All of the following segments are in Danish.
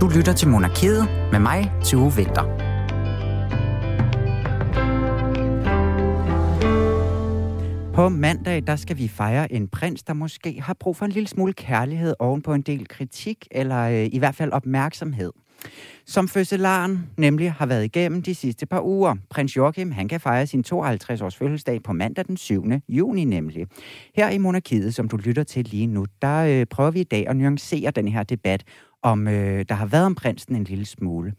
Du lytter til Monarkiet med mig, Tue Vinter. På mandag, der skal vi fejre en prins, der måske har brug for en lille smule kærlighed oven på en del kritik, eller øh, i hvert fald opmærksomhed. Som fødselaren nemlig har været igennem de sidste par uger. Prins Joachim, han kan fejre sin 52-års fødselsdag på mandag den 7. juni nemlig. Her i Monarkiet, som du lytter til lige nu, der øh, prøver vi i dag at nuancere den her debat om øh, der har været om prinsen en lille smule.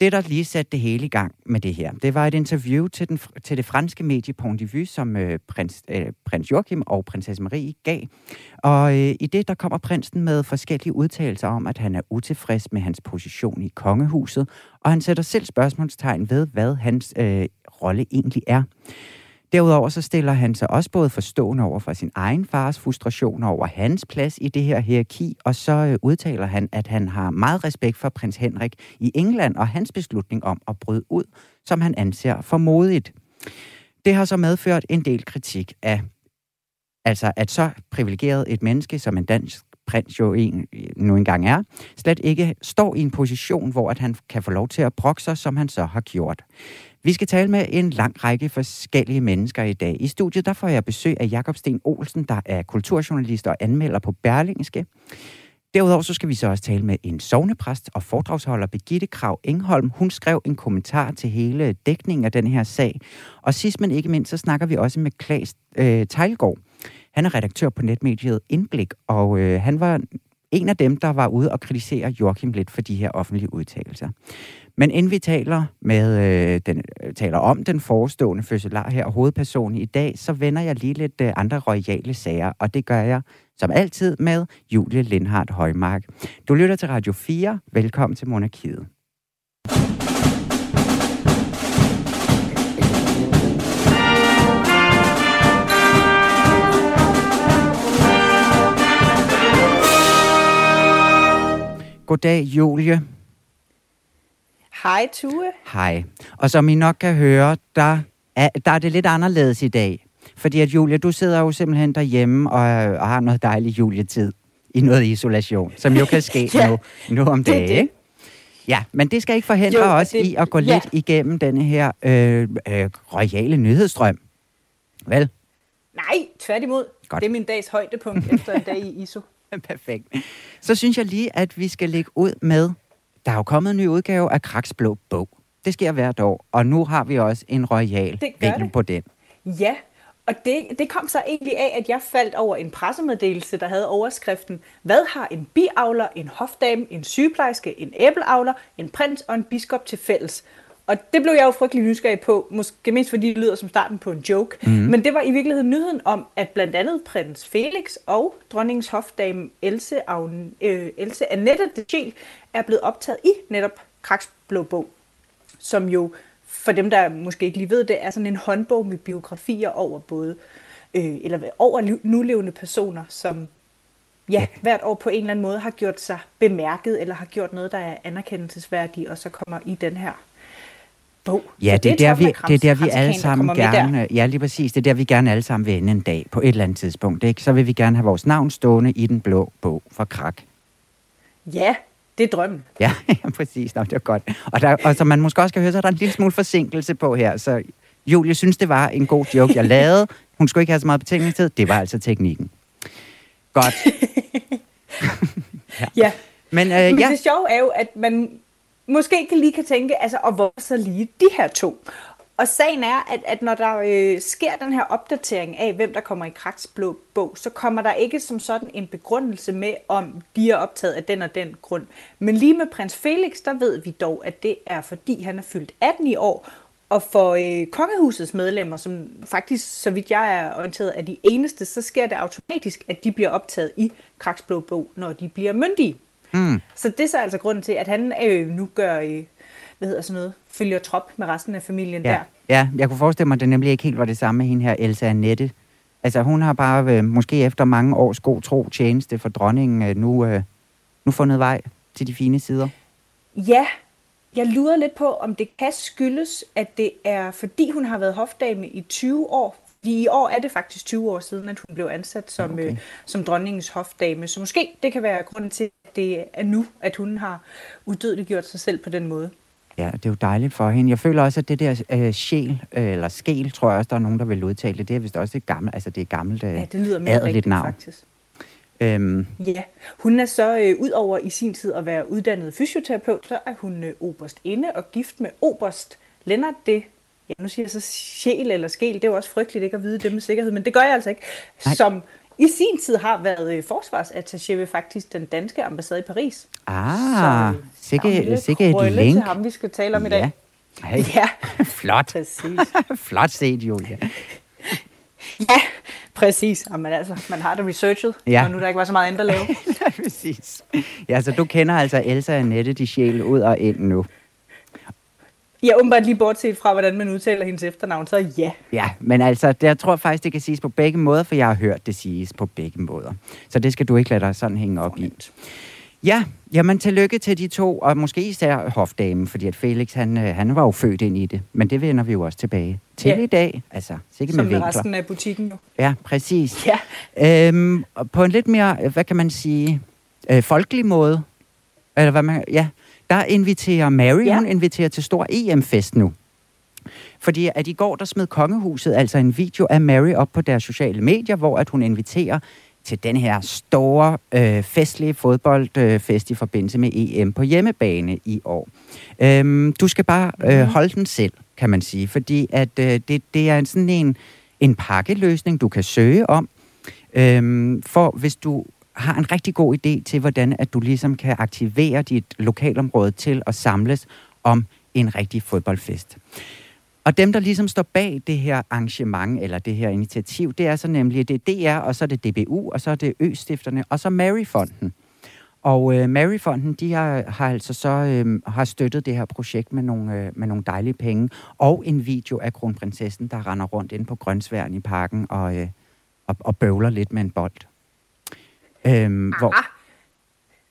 Det, der lige satte det hele i gang med det her, det var et interview til, den, til det franske medie Pont de Vue, som øh, prins, øh, prins Joachim og prinsesse Marie gav. Og øh, i det, der kommer prinsen med forskellige udtalelser om, at han er utilfreds med hans position i kongehuset, og han sætter selv spørgsmålstegn ved, hvad hans øh, rolle egentlig er. Derudover så stiller han sig også både forstående over for sin egen fars frustration over hans plads i det her hierarki, og så øh, udtaler han, at han har meget respekt for prins Henrik i England og hans beslutning om at bryde ud, som han anser for modigt. Det har så medført en del kritik af, altså at så privilegeret et menneske som en dansk prins jo en, nu engang er, slet ikke står i en position, hvor at han kan få lov til at brokke sig, som han så har gjort. Vi skal tale med en lang række forskellige mennesker i dag. I studiet der får jeg besøg af Jakob Sten Olsen, der er kulturjournalist og anmelder på Berlingske. Derudover så skal vi så også tale med en sovnepræst og foredragsholder, Begitte Krav Engholm. Hun skrev en kommentar til hele dækningen af den her sag. Og sidst men ikke mindst, så snakker vi også med Klaas øh, Tejlgaard. Han er redaktør på netmediet Indblik, og øh, han var en af dem, der var ude og kritisere Joachim lidt for de her offentlige udtalelser. Men inden vi taler, med, øh, den, øh, taler om den forestående fødselar her og hovedpersonen i dag, så vender jeg lige lidt øh, andre royale sager, og det gør jeg som altid med Julie Lindhardt Højmark. Du lytter til Radio 4. Velkommen til Monarkiet. Goddag, Julie. Hej, Tue. Hej. Og som I nok kan høre, der er, der er det lidt anderledes i dag. Fordi at Julia, du sidder jo simpelthen derhjemme og, og har noget dejlig juletid i noget isolation, som jo kan ske ja, nu, nu om dagen, ikke? Ja, men det skal ikke forhindre jo, os det, i at gå ja. lidt igennem denne her øh, øh, royale nyhedsstrøm. Vel? Nej, tværtimod. Godt. Det er min dags højdepunkt efter en dag i ISO. Perfekt. Så synes jeg lige, at vi skal lægge ud med der er jo kommet en ny udgave af Kraks Blå Bog. Det sker hvert år, og nu har vi også en royal vinkel på den. Ja, og det, det kom så egentlig af, at jeg faldt over en pressemeddelelse, der havde overskriften, hvad har en biavler, en hofdame, en sygeplejerske, en æbleavler, en prins og en biskop til fælles? Og det blev jeg jo frygtelig nysgerrig på, måske mest fordi det lyder som starten på en joke. Mm. Men det var i virkeligheden nyheden om, at blandt andet prins Felix og dronningens hofdame Else, Agne, øh, Else Annette de Giel er blevet optaget i netop Kraks Blå Bog, som jo, for dem der måske ikke lige ved det, er sådan en håndbog med biografier over både, øh, eller over nulevende personer, som ja, hvert år på en eller anden måde har gjort sig bemærket, eller har gjort noget, der er anerkendelsesværdigt, og så kommer i den her bog. Ja, det, er der, vi, det er der, vi alle sammen gerne... Ja, lige præcis. Det er der, vi gerne alle sammen vil ende en dag på et eller andet tidspunkt. Ikke? Så vil vi gerne have vores navn stående i den blå bog for krak. Ja, det er drømmen. Ja, ja præcis. Nå, det er godt. Og, der, og som man måske også kan høre, så er der en lille smule forsinkelse på her. Så Julie synes, det var en god joke, jeg lavede. Hun skulle ikke have så meget betænkningstid. Det var altså teknikken. Godt. ja. ja. Men, øh, Men ja. det sjove er jo, at man måske kan lige kan tænke, altså, og hvor så lige de her to? Og sagen er, at, at når der øh, sker den her opdatering af, hvem der kommer i Kraks blå bog, så kommer der ikke som sådan en begrundelse med, om de er optaget af den og den grund. Men lige med prins Felix, der ved vi dog, at det er fordi han er fyldt 18 i år, og for øh, kongehusets medlemmer, som faktisk, så vidt jeg er orienteret, er de eneste, så sker det automatisk, at de bliver optaget i Kraks blå bog, når de bliver myndige. Mm. Så det er så altså grunden til, at han øh, nu gør, øh, hvad hedder sådan noget, følger trop med resten af familien ja. der. Ja, jeg kunne forestille mig, at det nemlig ikke helt var det samme med hende her, Elsa Annette. Altså hun har bare, øh, måske efter mange års god tro tjeneste for dronningen, øh, nu, øh, nu fundet vej til de fine sider. Ja, jeg lurer lidt på, om det kan skyldes, at det er, fordi hun har været hofdame i 20 år. I år er det faktisk 20 år siden, at hun blev ansat som, okay. øh, som dronningens hofdame. Så måske det kan være grunden til, at det er nu, at hun har udødeligt gjort sig selv på den måde. Ja, det er jo dejligt for hende. Jeg føler også, at det der øh, sjæl, øh, eller skel, tror jeg også, der er nogen, der vil udtale det. Det er vist også et gammelt, altså det er gammelt, øh, ja, det lyder mere rigtigt, navn. faktisk. Øhm. Ja, hun er så øh, ud over i sin tid at være uddannet fysioterapeut, så er hun øh, oberst inde og gift med oberst Lennart det. Ja, nu siger jeg så sjæl eller skel, det er jo også frygteligt ikke at vide det med sikkerhed, men det gør jeg altså ikke. Nej. Som i sin tid har været øh, forsvarsattaché ved faktisk den danske ambassade i Paris. Ah, øh, sikke, sikke et link. til ham, vi skal tale om i dag. Hey. Ja, flot. Præcis. flot set, Julia. ja, præcis. Jamen, altså, man har det researchet, ja. og nu der ikke var så meget andet at lave. ja, præcis. Ja, så du kender altså Elsa og Annette, de sjæl ud og ind nu. Ja, åbenbart lige bortset fra, hvordan man udtaler hendes efternavn, så ja. Ja, men altså, det, jeg tror faktisk, det kan siges på begge måder, for jeg har hørt det siges på begge måder. Så det skal du ikke lade dig sådan hænge op i. Ja, jamen tillykke til de to, og måske især hofdamen, fordi at Felix, han, øh, han var jo født ind i det. Men det vender vi jo også tilbage til ja. i dag. Altså, sikkert Som med vinkler. resten af butikken nu. Ja, præcis. Ja. Øhm, på en lidt mere, hvad kan man sige, øh, folkelig måde, eller hvad man, ja, der inviterer Mary, ja. hun inviterer til stor EM-fest nu. Fordi at i går, der smed kongehuset altså en video af Mary op på deres sociale medier, hvor at hun inviterer til den her store øh, festlige fodboldfest øh, i forbindelse med EM på hjemmebane i år. Øhm, du skal bare øh, mhm. holde den selv, kan man sige, fordi at øh, det, det er sådan en, en pakkeløsning, du kan søge om. Øhm, for hvis du har en rigtig god idé til, hvordan at du ligesom kan aktivere dit lokalområde til at samles om en rigtig fodboldfest. Og dem, der ligesom står bag det her arrangement, eller det her initiativ, det er så nemlig, det er DR, og så er det DBU, og så er det Østifterne, og så Maryfonden. Og øh, Maryfonden, de har, har altså så øh, har støttet det her projekt med nogle, øh, med nogle dejlige penge, og en video af kronprinsessen, der render rundt ind på Grønsværen i parken og, øh, og, og bøvler lidt med en bold. Øhm, hvor...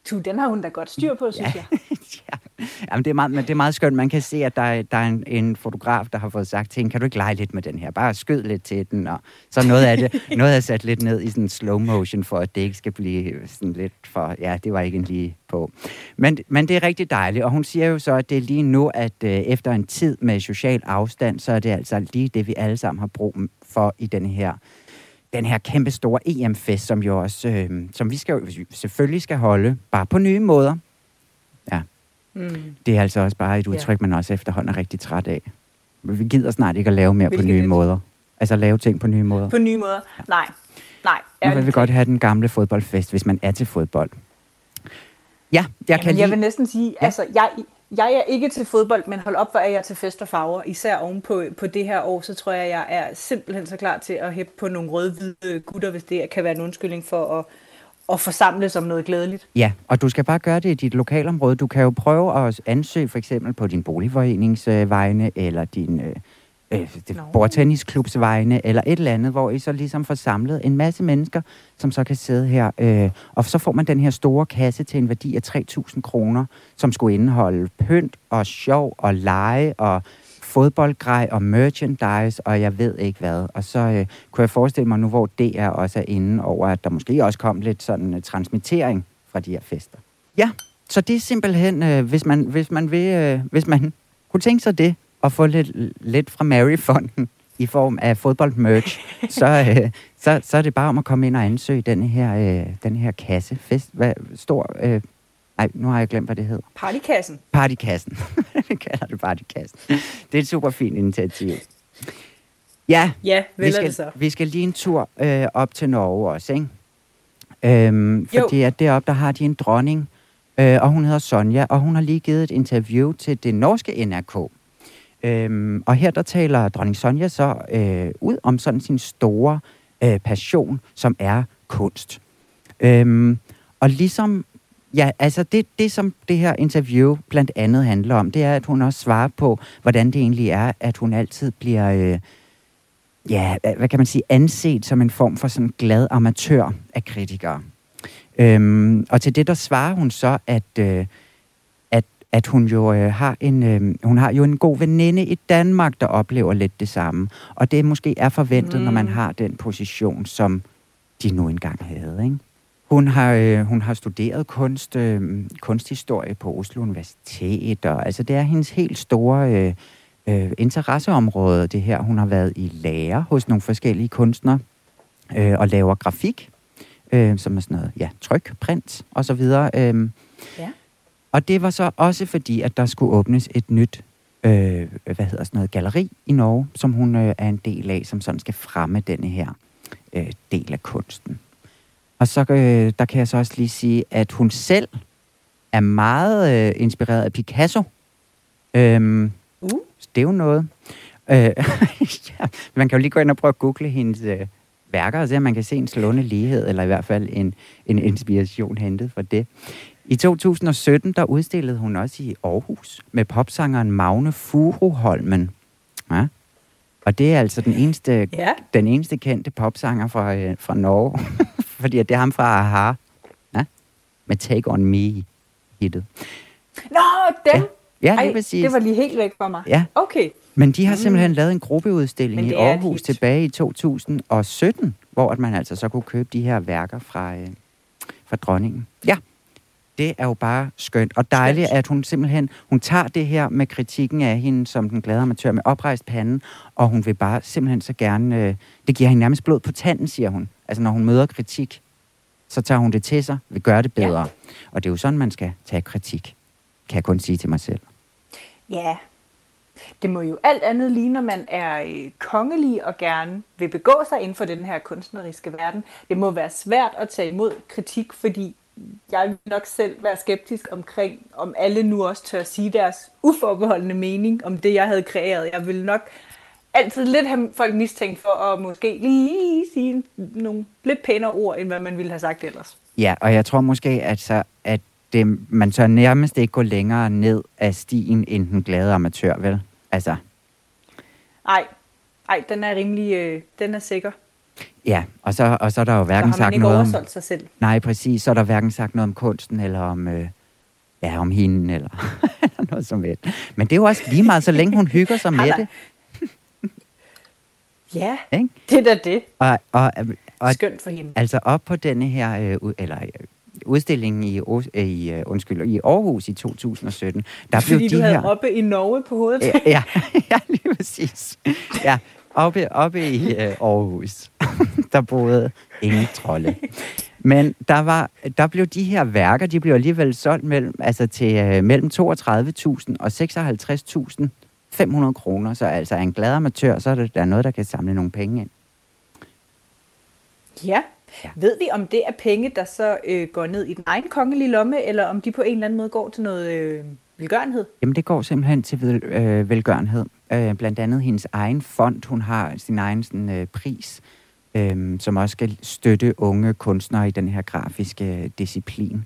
Tu, den har hun da godt styr på, synes ja. jeg. ja. Jamen, det, er meget, men det er meget skønt. Man kan se, at der, er, der er en, en fotograf, der har fået sagt til hende, kan du ikke lege lidt med den her? Bare skyd lidt til den. Og så noget af det noget er sat lidt ned i sådan slow motion, for at det ikke skal blive sådan lidt for... Ja, det var ikke en lige på. Men, men det er rigtig dejligt, og hun siger jo så, at det er lige nu, at øh, efter en tid med social afstand, så er det altså lige det, vi alle sammen har brug for i den her den her kæmpe store EM-fest, som jo også, øh, som vi skal, selvfølgelig skal holde, bare på nye måder. Ja. Mm. Det er altså også bare et udtryk, ja. man også efterhånden er rigtig træt af. Vi gider snart ikke at lave mere Hvilket på nye det? måder. Altså lave ting på nye måder. På nye måder? Ja. Nej. Nej. Nu vil vi godt have den gamle fodboldfest, hvis man er til fodbold. Ja, jeg Jamen, kan jeg vil næsten sige, ja. altså, jeg, jeg er ikke til fodbold, men hold op, hvor er jeg til fest og farver. Især oven på, på det her år, så tror jeg, jeg er simpelthen så klar til at hæppe på nogle røde-hvide gutter, hvis det kan være en undskyldning for at, at forsamle som noget glædeligt. Ja, og du skal bare gøre det i dit lokalområde. Du kan jo prøve at ansøge for eksempel på din boligforeningsvegne, øh, eller din øh, øh, bordtennisklubs vegne, eller et eller andet, hvor I så ligesom får samlet en masse mennesker, som så kan sidde her. Øh, og så får man den her store kasse til en værdi af 3.000 kroner, som skulle indeholde pynt og sjov og lege og fodboldgrej og merchandise, og jeg ved ikke hvad. Og så øh, kunne jeg forestille mig nu, hvor det er også er inde over, at der måske også kom lidt sådan uh, transmittering fra de her fester. Ja, så det er simpelthen, øh, hvis, man, hvis man vil, øh, hvis man kunne tænke sig det, at få lidt, lidt fra Maryfonden i form af fodboldmerch, så, øh, så, så er det bare om at komme ind og ansøge den her, øh, den her kasse. Fest, hvad, stor... Øh, ej, nu har jeg glemt, hvad det hedder. Partykassen. Partykassen. Vi kalder det partykassen. Det er et super fint initiativ. Ja, ja vi, skal, så. vi skal lige en tur øh, op til Norge også, ikke? Øhm, fordi at deroppe, der har de en dronning, øh, og hun hedder Sonja, og hun har lige givet et interview til det norske NRK. Øhm, og her der taler dronning Sonja så øh, ud om sådan sin store øh, passion, som er kunst. Øhm, og ligesom, ja, altså det, det som det her interview blandt andet handler om, det er, at hun også svarer på, hvordan det egentlig er, at hun altid bliver, øh, ja, hvad kan man sige, anset som en form for sådan glad amatør af kritikere. Øhm, og til det der svarer hun så, at øh, at hun jo øh, har en øh, hun har jo en god veninde i Danmark, der oplever lidt det samme. Og det måske er forventet, mm. når man mm. har den position, som de nu engang havde. Ikke? Hun har, øh, hun har studeret kunst, øh, kunsthistorie på Oslo Universitet, og altså det er hendes helt store øh, øh, interesseområde, det her. Hun har været i lære hos nogle forskellige kunstnere øh, og laver grafik, øh, som er sådan noget, ja, tryk, print og så videre. Øh. Ja. Og det var så også fordi, at der skulle åbnes et nyt øh, hvad hedder sådan noget, galeri i Norge, som hun øh, er en del af, som sådan skal fremme denne her øh, del af kunsten. Og så øh, der kan jeg så også lige sige, at hun selv er meget øh, inspireret af Picasso. Øhm, uh. Det er jo noget. Øh, ja, man kan jo lige gå ind og prøve at google hendes øh, værker, og se, om man kan se en slående lighed, eller i hvert fald en, en inspiration hentet fra det. I 2017, der udstillede hun også i Aarhus med popsangeren Magne Furuholmen. Ja. Og det er altså den eneste, ja. den eneste kendte popsanger fra, øh, fra Norge. Fordi det er ham fra Aha. Ja? Med Take On Me hittet. Nå, dem! Ja. Ja, Ej, præcis. det var lige helt væk for mig. Ja. Okay. Men de har simpelthen mm. lavet en gruppeudstilling i Aarhus tilbage i 2017, hvor man altså så kunne købe de her værker fra, øh, fra dronningen. Ja det er jo bare skønt. Og dejligt, at hun simpelthen, hun tager det her med kritikken af hende som den glade amatør med oprejst panden, og hun vil bare simpelthen så gerne, øh, det giver hende nærmest blod på tanden, siger hun. Altså når hun møder kritik, så tager hun det til sig, vil gøre det bedre. Ja. Og det er jo sådan, man skal tage kritik, kan jeg kun sige til mig selv. Ja, det må jo alt andet lige, når man er øh, kongelig og gerne vil begå sig inden for den her kunstneriske verden. Det må være svært at tage imod kritik, fordi jeg vil nok selv være skeptisk omkring, om alle nu også tør sige deres uforbeholdende mening om det, jeg havde kreeret. Jeg vil nok altid lidt have folk mistænkt for at måske lige sige nogle lidt pænere ord, end hvad man ville have sagt ellers. Ja, og jeg tror måske, at, så, at det, man tør nærmest ikke gå længere ned af stien end den glade amatør, vel? Altså. Nej, Nej, den er rimelig, øh, den er sikker. Ja, og så, og så er der jo hverken sagt noget om... sig selv. Nej, præcis. Så er der hverken sagt noget om kunsten, eller om, øh, ja, om hende, eller, eller noget som helst. Men det er jo også lige meget, så længe hun hygger sig med det. ja, Ik? det er da det. Og, og, og, Skønt for hende. Altså op på denne her, øh, eller øh, udstillingen i, øh, i, uh, undskyld, i Aarhus i 2017. Der Fordi blev de du havde her... oppe i Norge på hovedet. Ja, ja, ja, lige præcis. Ja, oppe, oppe i uh, Aarhus, der boede ingen trolde. Men der, var, der blev de her værker, de blev alligevel solgt mellem, altså til uh, mellem 32.000 og 56.000 500 kroner, så altså en glad amatør, så er det der noget, der kan samle nogle penge ind. Ja. ja. Ved vi, om det er penge, der så øh, går ned i den egen kongelige lomme, eller om de på en eller anden måde går til noget øh, velgørenhed? Jamen, det går simpelthen til vel, øh, velgørenhed. Øh, blandt andet hendes egen fond, hun har sin egen sådan, øh, pris, øh, som også skal støtte unge kunstnere i den her grafiske disciplin.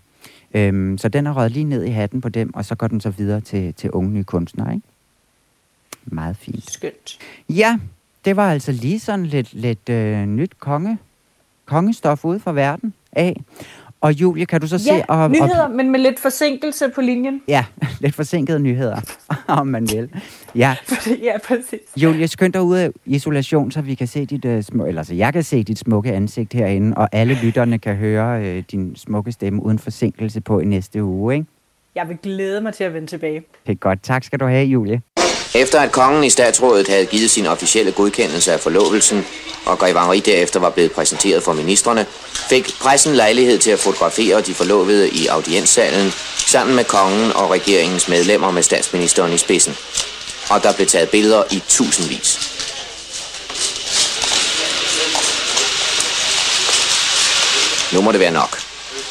Øh, så den er røget lige ned i hatten på dem, og så går den så videre til, til unge nye kunstnere, ikke? Meget fint. Skønt. Ja, det var altså lige sådan lidt, lidt øh, nyt konge, kongestof ude for verden af. Og Julie, kan du så ja, se... Og, nyheder, og, men med lidt forsinkelse på linjen. Ja, lidt forsinkede nyheder, om man vil. Ja, ja præcis. Julie, skynd dig ud af isolation, så vi kan se dit uh, små, eller så jeg kan se dit smukke ansigt herinde, og alle lytterne kan høre uh, din smukke stemme uden forsinkelse på i næste uge, ikke? Jeg vil glæde mig til at vende tilbage. Det er godt. Tak skal du have, Julie. Efter at kongen i statsrådet havde givet sin officielle godkendelse af forlovelsen, og Grevangeri derefter var blevet præsenteret for ministerne, fik pressen lejlighed til at fotografere de forlovede i audienssalen sammen med kongen og regeringens medlemmer med statsministeren i spidsen. Og der blev taget billeder i tusindvis. Nu må det være nok.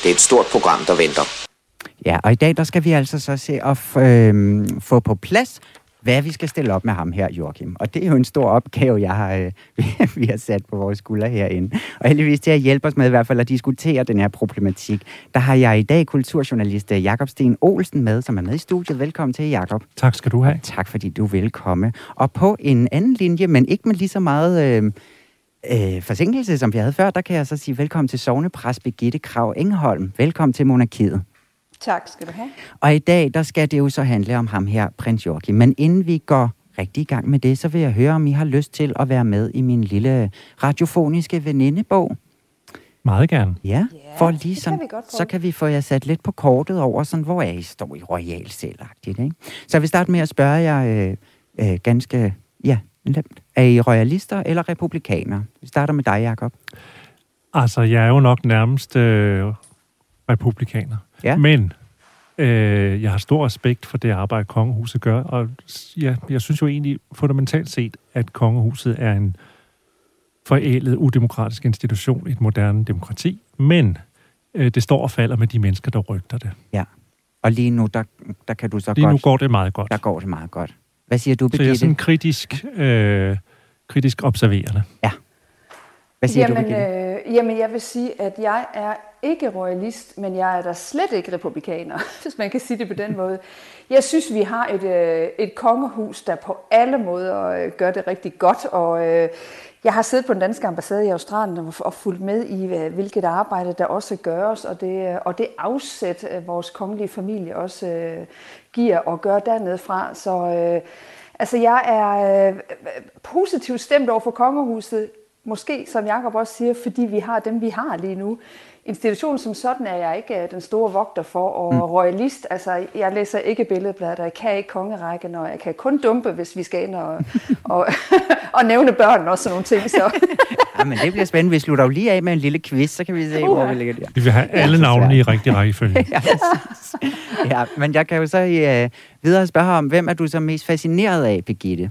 Det er et stort program, der venter. Ja, og i dag der skal vi altså så se at øh, få på plads, hvad vi skal stille op med ham her, Joachim. Og det er jo en stor opgave, jeg har, øh, vi har sat på vores skuldre herinde. Og heldigvis til at hjælpe os med i hvert fald at diskutere den her problematik, der har jeg i dag kulturjournalist øh, Jakob Sten Olsen med, som er med i studiet. Velkommen til, Jakob. Tak skal du have. Og tak fordi du vil komme. Og på en anden linje, men ikke med lige så meget... Øh, øh, forsinkelse, som vi havde før, der kan jeg så sige velkommen til sovnepræst Birgitte Krav Engholm. Velkommen til Monarkiet. Tak skal du have. Og i dag, der skal det jo så handle om ham her, prins Joachim. Men inden vi går rigtig i gang med det, så vil jeg høre, om I har lyst til at være med i min lille radiofoniske venindebog. Meget gerne. Ja, Ja, for lige sådan, vi så kan vi få jer sat lidt på kortet over, sådan, hvor er I står i royal selvagtigt, ikke? Så jeg vil starte med at spørge jer øh, øh, ganske, ja, nemt. Er I royalister eller republikanere? Vi starter med dig, Jacob. Altså, jeg er jo nok nærmest øh, republikaner. Ja. Men øh, jeg har stor respekt for det arbejde, kongehuset gør, og ja, jeg synes jo egentlig fundamentalt set, at kongehuset er en forældet, udemokratisk institution i et moderne demokrati, men øh, det står og falder med de mennesker, der rygter det. Og lige nu, der, der kan du så Lige godt... nu går det meget godt. Der går det meget godt. Hvad siger du, Så jeg er Birgitte? sådan kritisk, øh, kritisk observerende. Hvad siger Jamen, du, Birgitte? øh, jamen, jeg vil sige, at jeg er ikke royalist, men jeg er da slet ikke republikaner, hvis man kan sige det på den måde. Jeg synes, vi har et, øh, et kongehus, der på alle måder øh, gør det rigtig godt, og øh, jeg har siddet på den danske ambassade i Australien og, fulgt med i, hvilket arbejde der også gøres, og det, øh, og det afsæt, øh, vores kongelige familie også øh, giver og gør dernede fra. Så øh, altså, jeg er øh, positivt stemt over for kongehuset, Måske, som Jacob også siger, fordi vi har dem, vi har lige nu. Institutionen som sådan er jeg ikke øh, den store vogter for, og mm. royalist, altså jeg læser ikke billedbladet, og jeg kan ikke kongerækken, og jeg kan kun dumpe, hvis vi skal ind og, og, og nævne børn og sådan nogle ting. Så. Ja, men det bliver spændende. Vi slutter jo lige af med en lille quiz, så kan vi se, hvor Uha. vi ligger der. Vi vil have alle navnene i rigtig rækkefølge. Ja, ja, men jeg kan jo så øh, videre spørge om, hvem er du så mest fascineret af, Birgitte,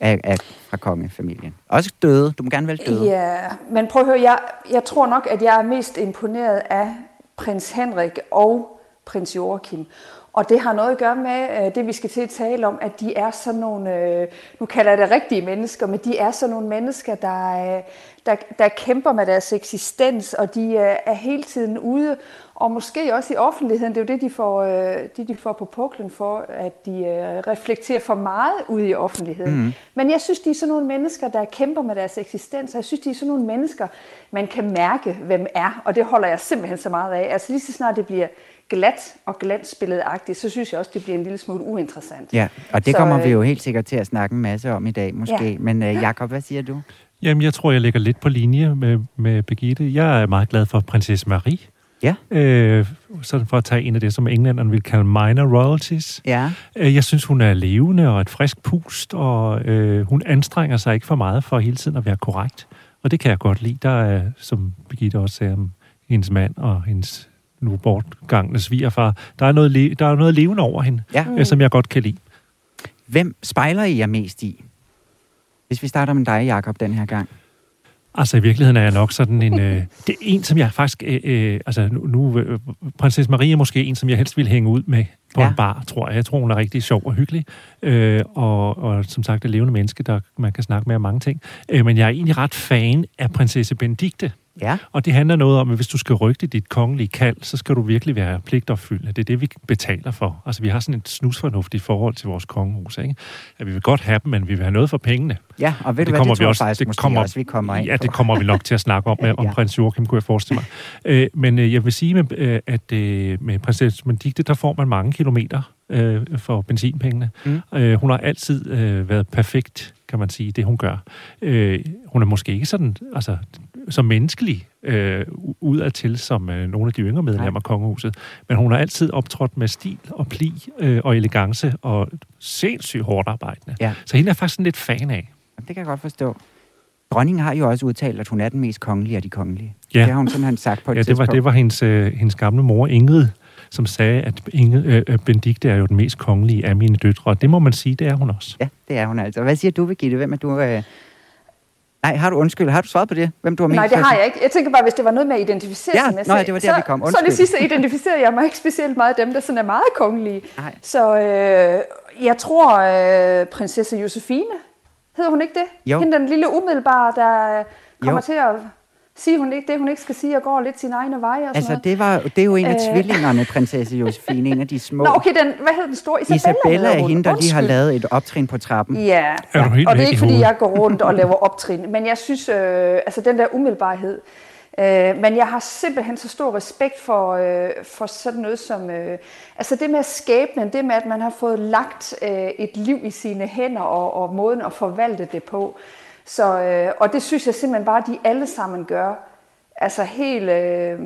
af, af, fra kongefamilien? Også døde. Du må gerne vælge døde. Ja, men prøv at høre, jeg, jeg tror nok, at jeg er mest imponeret af prins Henrik og prins Joachim. Og det har noget at gøre med øh, det, vi skal til at tale om, at de er sådan nogle, øh, nu kalder jeg det rigtige mennesker, men de er sådan nogle mennesker, der, øh, der, der kæmper med deres eksistens, og de er hele tiden ude, og måske også i offentligheden. Det er jo det, de får, øh, det, de får på puklen for, at de øh, reflekterer for meget ude i offentligheden. Mm. Men jeg synes, de er sådan nogle mennesker, der kæmper med deres eksistens, og jeg synes, de er sådan nogle mennesker, man kan mærke, hvem er, og det holder jeg simpelthen så meget af. Altså lige så snart det bliver glat og glansbilledagtigt, så synes jeg også, det bliver en lille smule uinteressant. Ja, og det Så, kommer vi øh, jo helt sikkert til at snakke en masse om i dag, måske. Ja. Men uh, Jakob, hvad siger du? Jamen, jeg tror, jeg ligger lidt på linje med, med Birgitte. Jeg er meget glad for prinsesse Marie. Ja. Øh, sådan for at tage en af det, som englænderne vil kalde minor royalties. Ja, Øh, Jeg synes, hun er levende og et frisk pust, og øh, hun anstrenger sig ikke for meget for hele tiden at være korrekt. Og det kan jeg godt lide. Der er, som Birgitte også sagde om hendes mand og hendes nu bortgangne svigerfar, der er noget, der er noget levende over hende, ja. mm. som jeg godt kan lide. Hvem spejler I jer mest i? Hvis vi starter med dig, Jakob, den her gang. Altså i virkeligheden er jeg nok sådan en... Øh, det er en, som jeg faktisk... Øh, øh, altså nu... nu øh, prinsesse Marie er måske en, som jeg helst vil hænge ud med på ja. en bar, tror jeg. Jeg tror, hun er rigtig sjov og hyggelig. Øh, og, og som sagt, et levende menneske, der man kan snakke med om mange ting. Øh, men jeg er egentlig ret fan af prinsesse Benedikte. Ja, Og det handler noget om, at hvis du skal rygte dit kongelige kald, så skal du virkelig være pligtopfyldende. Det er det, vi betaler for. Altså, vi har sådan et snusfornuftigt forhold til vores kongehus, ikke? At vi vil godt have dem, men vi vil have noget for pengene. ja og ved Det du hvad, kommer det vi tror også- faktisk det kommer- også, vi kommer ind Ja, det kommer vi nok til at snakke om, med, om Ja. prins Joachim, kunne jeg forestille mig. Øh, men øh, jeg vil sige, med, øh, at øh, med prinsesse Benedikte, der får man mange kilometer øh, for benzinpengene. Mm. Øh, hun har altid øh, været perfekt, kan man sige, det hun gør. Øh, hun er måske ikke sådan, altså, så menneskelig øh, udadtil som øh, nogle af de yngre medlemmer af kongehuset, men hun har altid optrådt med stil og pli øh, og elegance og sindssygt hårdt arbejdende. Ja. Så hende er faktisk sådan lidt fan af. Det kan jeg godt forstå. Dronningen har jo også udtalt, at hun er den mest kongelige af de kongelige. Ja. Det har hun simpelthen sagt på et Ja, det var, tidspunkt. det var hendes, øh, hendes gamle mor, Ingrid, som sagde, at Inge, øh, øh, Benedikte er jo den mest kongelige af mine døtre. Og det må man sige, det er hun også. Ja, det er hun altså. Hvad siger du, Birgitte? Hvem er du... Øh... Nej, har du undskyld? Har du svaret på det? Hvem du har Nej, det har jeg ikke. Jeg tænker bare, hvis det var noget med at identificere Ja, sig med, så, det var der, så, vi kom. så Undskyld. det sidste identificerer jeg mig ikke specielt meget af dem, der sådan er meget kongelige. Nej. Så øh, jeg tror, øh, prinsesse Josefine, hedder hun ikke det? Jo. Hende den lille umiddelbare, der kommer Jo. til at sige hun ikke det, hun ikke skal sige, og går lidt sin egne veje og sådan Altså, noget. det, var, det er jo en af Øh. tvillingerne, prinsesse Josefine, en af de små. Nå, okay, den, hvad hedder den store? Isabella, Isabella er hun. hende, der lige har lavet et optrin på trappen. Ja, Er du helt og det er ikke, fordi jeg går rundt og laver optrin, men jeg synes, øh, altså den der umiddelbarhed, øh, men jeg har simpelthen så stor respekt for, øh, for sådan noget som, øh, altså det med skæbnen, det med, at man har fået lagt øh, et liv i sine hænder og, og måden at forvalte det på. Så, øh, og det synes jeg simpelthen bare, at de alle sammen gør altså helt... Øh,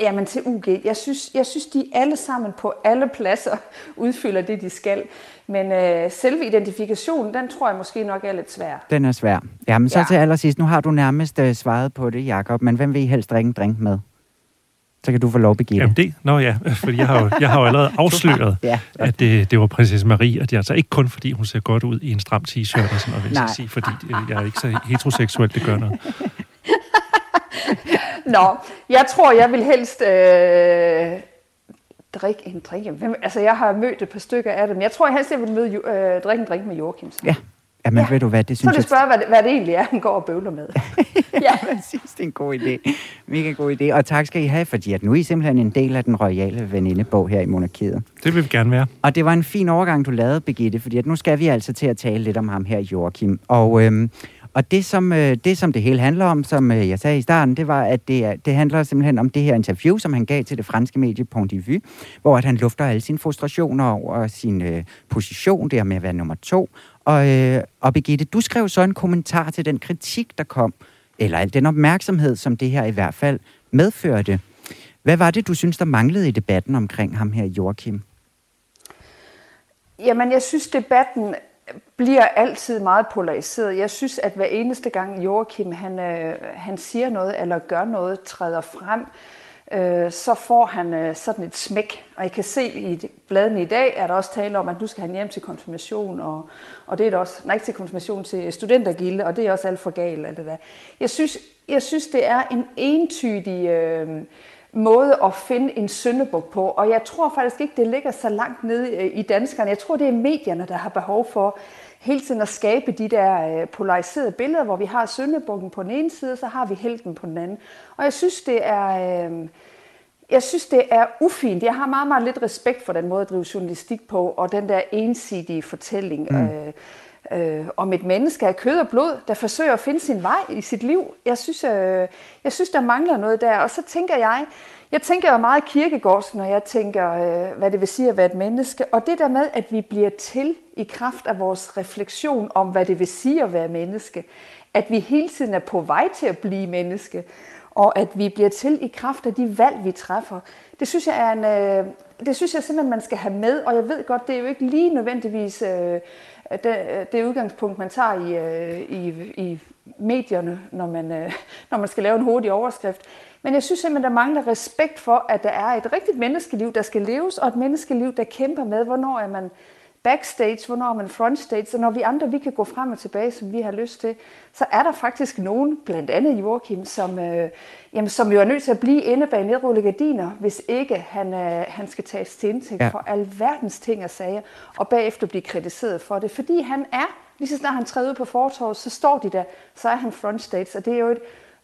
Jamen til UG. Jeg synes, jeg synes, de alle sammen på alle pladser udfylder det, de skal. Men øh, selve identifikationen, den tror jeg måske nok er lidt svær. Den er svær. Jamen så ja. til allersidst, nu har du nærmest øh, svaret på det, Jakob, men hvem vil I helst drikke en drink med? Så kan du få lov, Birgitte. Jamen det, nå ja, fordi jeg har jo, jeg har jo allerede afsløret, ja. at det, det var prinsesse Marie, og det er altså ikke kun fordi, hun ser godt ud i en stram t-shirt og sådan noget, vil jeg sige, fordi øh, jeg er ikke så heteroseksuel, det gør noget. Nå, jeg tror, jeg vil helst øh, drikke en drink. Hvem, altså, jeg har mødt et par stykker af dem. Jeg tror jeg helst, jeg vil møde, øh, drikke en drink med Joachim. Ja. Ja, men ja. ved du hvad, det synes jeg... Så det spørger, hvad, det, hvad det egentlig er, han går og bøvler med. ja, præcis. Det er en god idé. Mega god idé. Og tak skal I have, fordi at nu er I simpelthen en del af den royale venindebog her i Monarkiet. Det vil vi gerne være. Og det var en fin overgang, du lavede, Birgitte, fordi at nu skal vi altså til at tale lidt om ham her, Joachim. Og øhm, og det som, øh, det, som det hele handler om, som øh, jeg sagde i starten, det var, at det, det handler simpelthen om det her interview, som han gav til det franske medie Point de Vue, hvor at han lufter alle sine frustrationer over sin øh, position, der med at være nummer to. Og, øh, og Birgitte, du skrev så en kommentar til den kritik, der kom, eller al den opmærksomhed, som det her i hvert fald medførte. Hvad var det, du synes, der manglede i debatten omkring ham her, Joachim? Jamen, jeg synes, debatten bliver altid meget polariseret. Jeg synes, at hver eneste gang Joachim han, øh, han siger noget eller gør noget, træder frem, øh, Øh, så får han øh, sådan et smæk. Og jeg kan se i bladene i dag, er der også tale om, at nu skal han hjem til konfirmation, og, og det er der også, nej ikke til konfirmation, til studentergilde, og det er også alt for galt. Alt det der. Jeg, synes, jeg synes, det er en entydig... Øh, måde at finde en syndebuk på. Og jeg tror faktisk ikke, det ligger så langt nede øh, i danskerne. Jeg tror, det er medierne, der har behov for hele tiden at skabe de der øh, polariserede billeder, hvor vi har syndebukken på den ene side, så har vi helten på den anden. Og jeg synes, det er... Øh, jeg synes, det er ufint. Jeg har meget, meget lidt respekt for den måde at drive journalistik på, og den der ensidige fortælling mm. øh, øh, om et menneske af kød og blod, der forsøger at finde sin vej i sit liv. Jeg synes, øh, jeg synes der mangler noget der. Og så tænker jeg, jeg tænker jo meget kirkegårds, når jeg tænker, øh, hvad det vil sige at være et menneske. Og det der med, at vi bliver til i kraft af vores refleksion om, hvad det vil sige at være menneske. At vi hele tiden er på vej til at blive menneske. Og at vi bliver til i kraft af de valg, vi træffer. Det synes jeg er en... Øh, det synes jeg simpelthen, man skal have med, og jeg ved godt, det er jo ikke lige nødvendigvis øh, det, øh, det udgangspunkt, man tager i, øh, i, i medierne, når man, øh, når man skal lave en hurtig overskrift. Men jeg synes simpelthen, der mangler respekt for, at der er et rigtigt menneskeliv, der skal leves, og et menneskeliv, der kæmper med, hvornår er man backstage, hvornår er man frontstage, og når vi andre vi kan gå frem og tilbage, som vi har lyst til, så er der faktisk nogen, blandt andet Joachim, som, øh, jamen, som jo er nødt til at blive inde bag nedrullede gardiner, hvis ikke han, øh, han skal tages til indtægt ja. for alverdens ting og sager, og bagefter blive kritiseret for det. Fordi han er, lige så snart han træder ud på fortorvet, så står de der, så er han frontstage, og det er jo et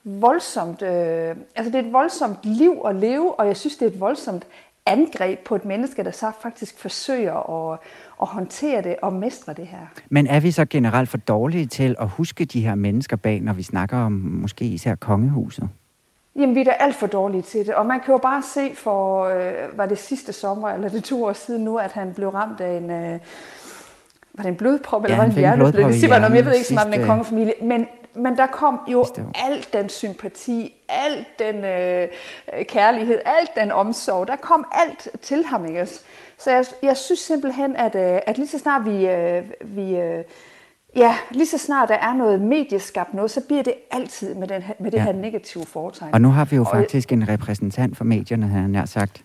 voldsomt, øh, altså det er et voldsomt liv at leve, og jeg synes, det er et voldsomt angreb på et menneske, der så faktisk forsøger at, at håndtere det og mestre det her. Men er vi så generelt for dårlige til at huske de her mennesker bag, når vi snakker om måske især kongehuset? Jamen, vi er da alt for dårlige til det. Og man kan jo bare se for, øh, var det sidste sommer, eller det to år siden nu, at han blev ramt af en... Øh, var det en blodprop, eller ja, var det en hjerneblød? Det siger man, jeg ved ikke så meget om den kongefamilie. Men, men der kom jo alt den sympati, alt den øh, kærlighed, alt den omsorg. Der kom alt til ham, ikke? Så jeg, jeg synes simpelthen, at, øh, at lige så snart vi, øh, vi øh, Ja, lige så snart der er noget medieskabt noget, så bliver det altid med, den, med det ja. her negative foretegn. Og nu har vi jo faktisk en repræsentant for medierne, har jeg sagt.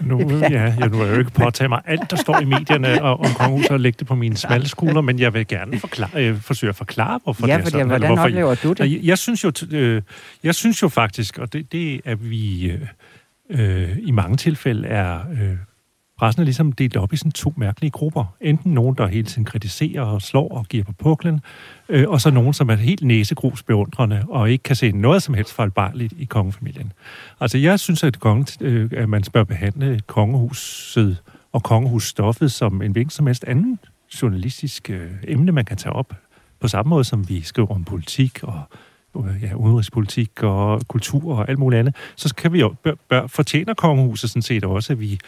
nu, ja, jeg nu er jeg jo ikke påtage mig alt, der står i medierne og, om kongehuset og lægge det på mine smalle skulder, men jeg vil gerne forklare, øh, forsøge at forklare, hvorfor ja, det er sådan. hvordan hvorfor, oplever du det? Jeg, jeg, synes jo, øh, jeg synes jo faktisk, og det, det er vi øh, øh, i mange tilfælde er... Øh, Pressen er ligesom delt op i sådan to mærkelige grupper. Enten nogen, der hele tiden kritiserer og slår og giver på puklen, øh, og så nogen, som er helt næsegrus beundrende og ikke kan se noget som helst fejlbarligt i kongefamilien. Altså, jeg synes, at, konge, øh, at man bør behandle kongehuset og kongehusstoffet som en hvilken som helst anden journalistisk øh, emne, man kan tage op. På samme måde, som vi skriver om politik og ja, udenrigspolitik og kultur og alt muligt andet, så kan vi jo, bør, bør fortjener kongehuset sådan set også, at vi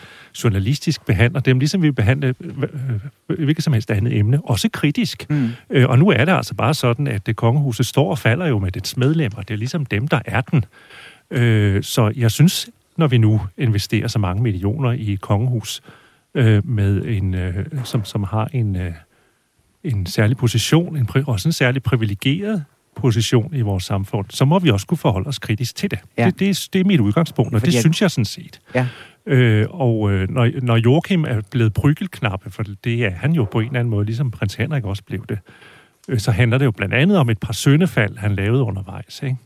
journalistisk behandler dem, ligesom vi behandler øh, øh, hvilket som helst andet emne, også kritisk. Mm. Øh, og nu er det altså bare sådan, at det kongehuset står og falder jo med dets medlemmer. Det er ligesom dem, der er den. Øh, så jeg synes, når vi nu investerer så mange millioner i et kongehus, øh, med en, øh, som, som har en, øh, en særlig position, en, også en særlig privilegeret position i vores samfund, så må vi også kunne forholde os kritisk til det. Ja. Det, det, det er mit udgangspunkt, og Fordi det jeg... synes jeg sådan set. Ja. Øh, og øh, når, når Joachim er blevet prygelknappe, for det er han jo på en eller anden måde, ligesom prins Henrik også blev det, øh, så handler det jo blandt andet om et par søndefald, han lavede undervejs. Ikke?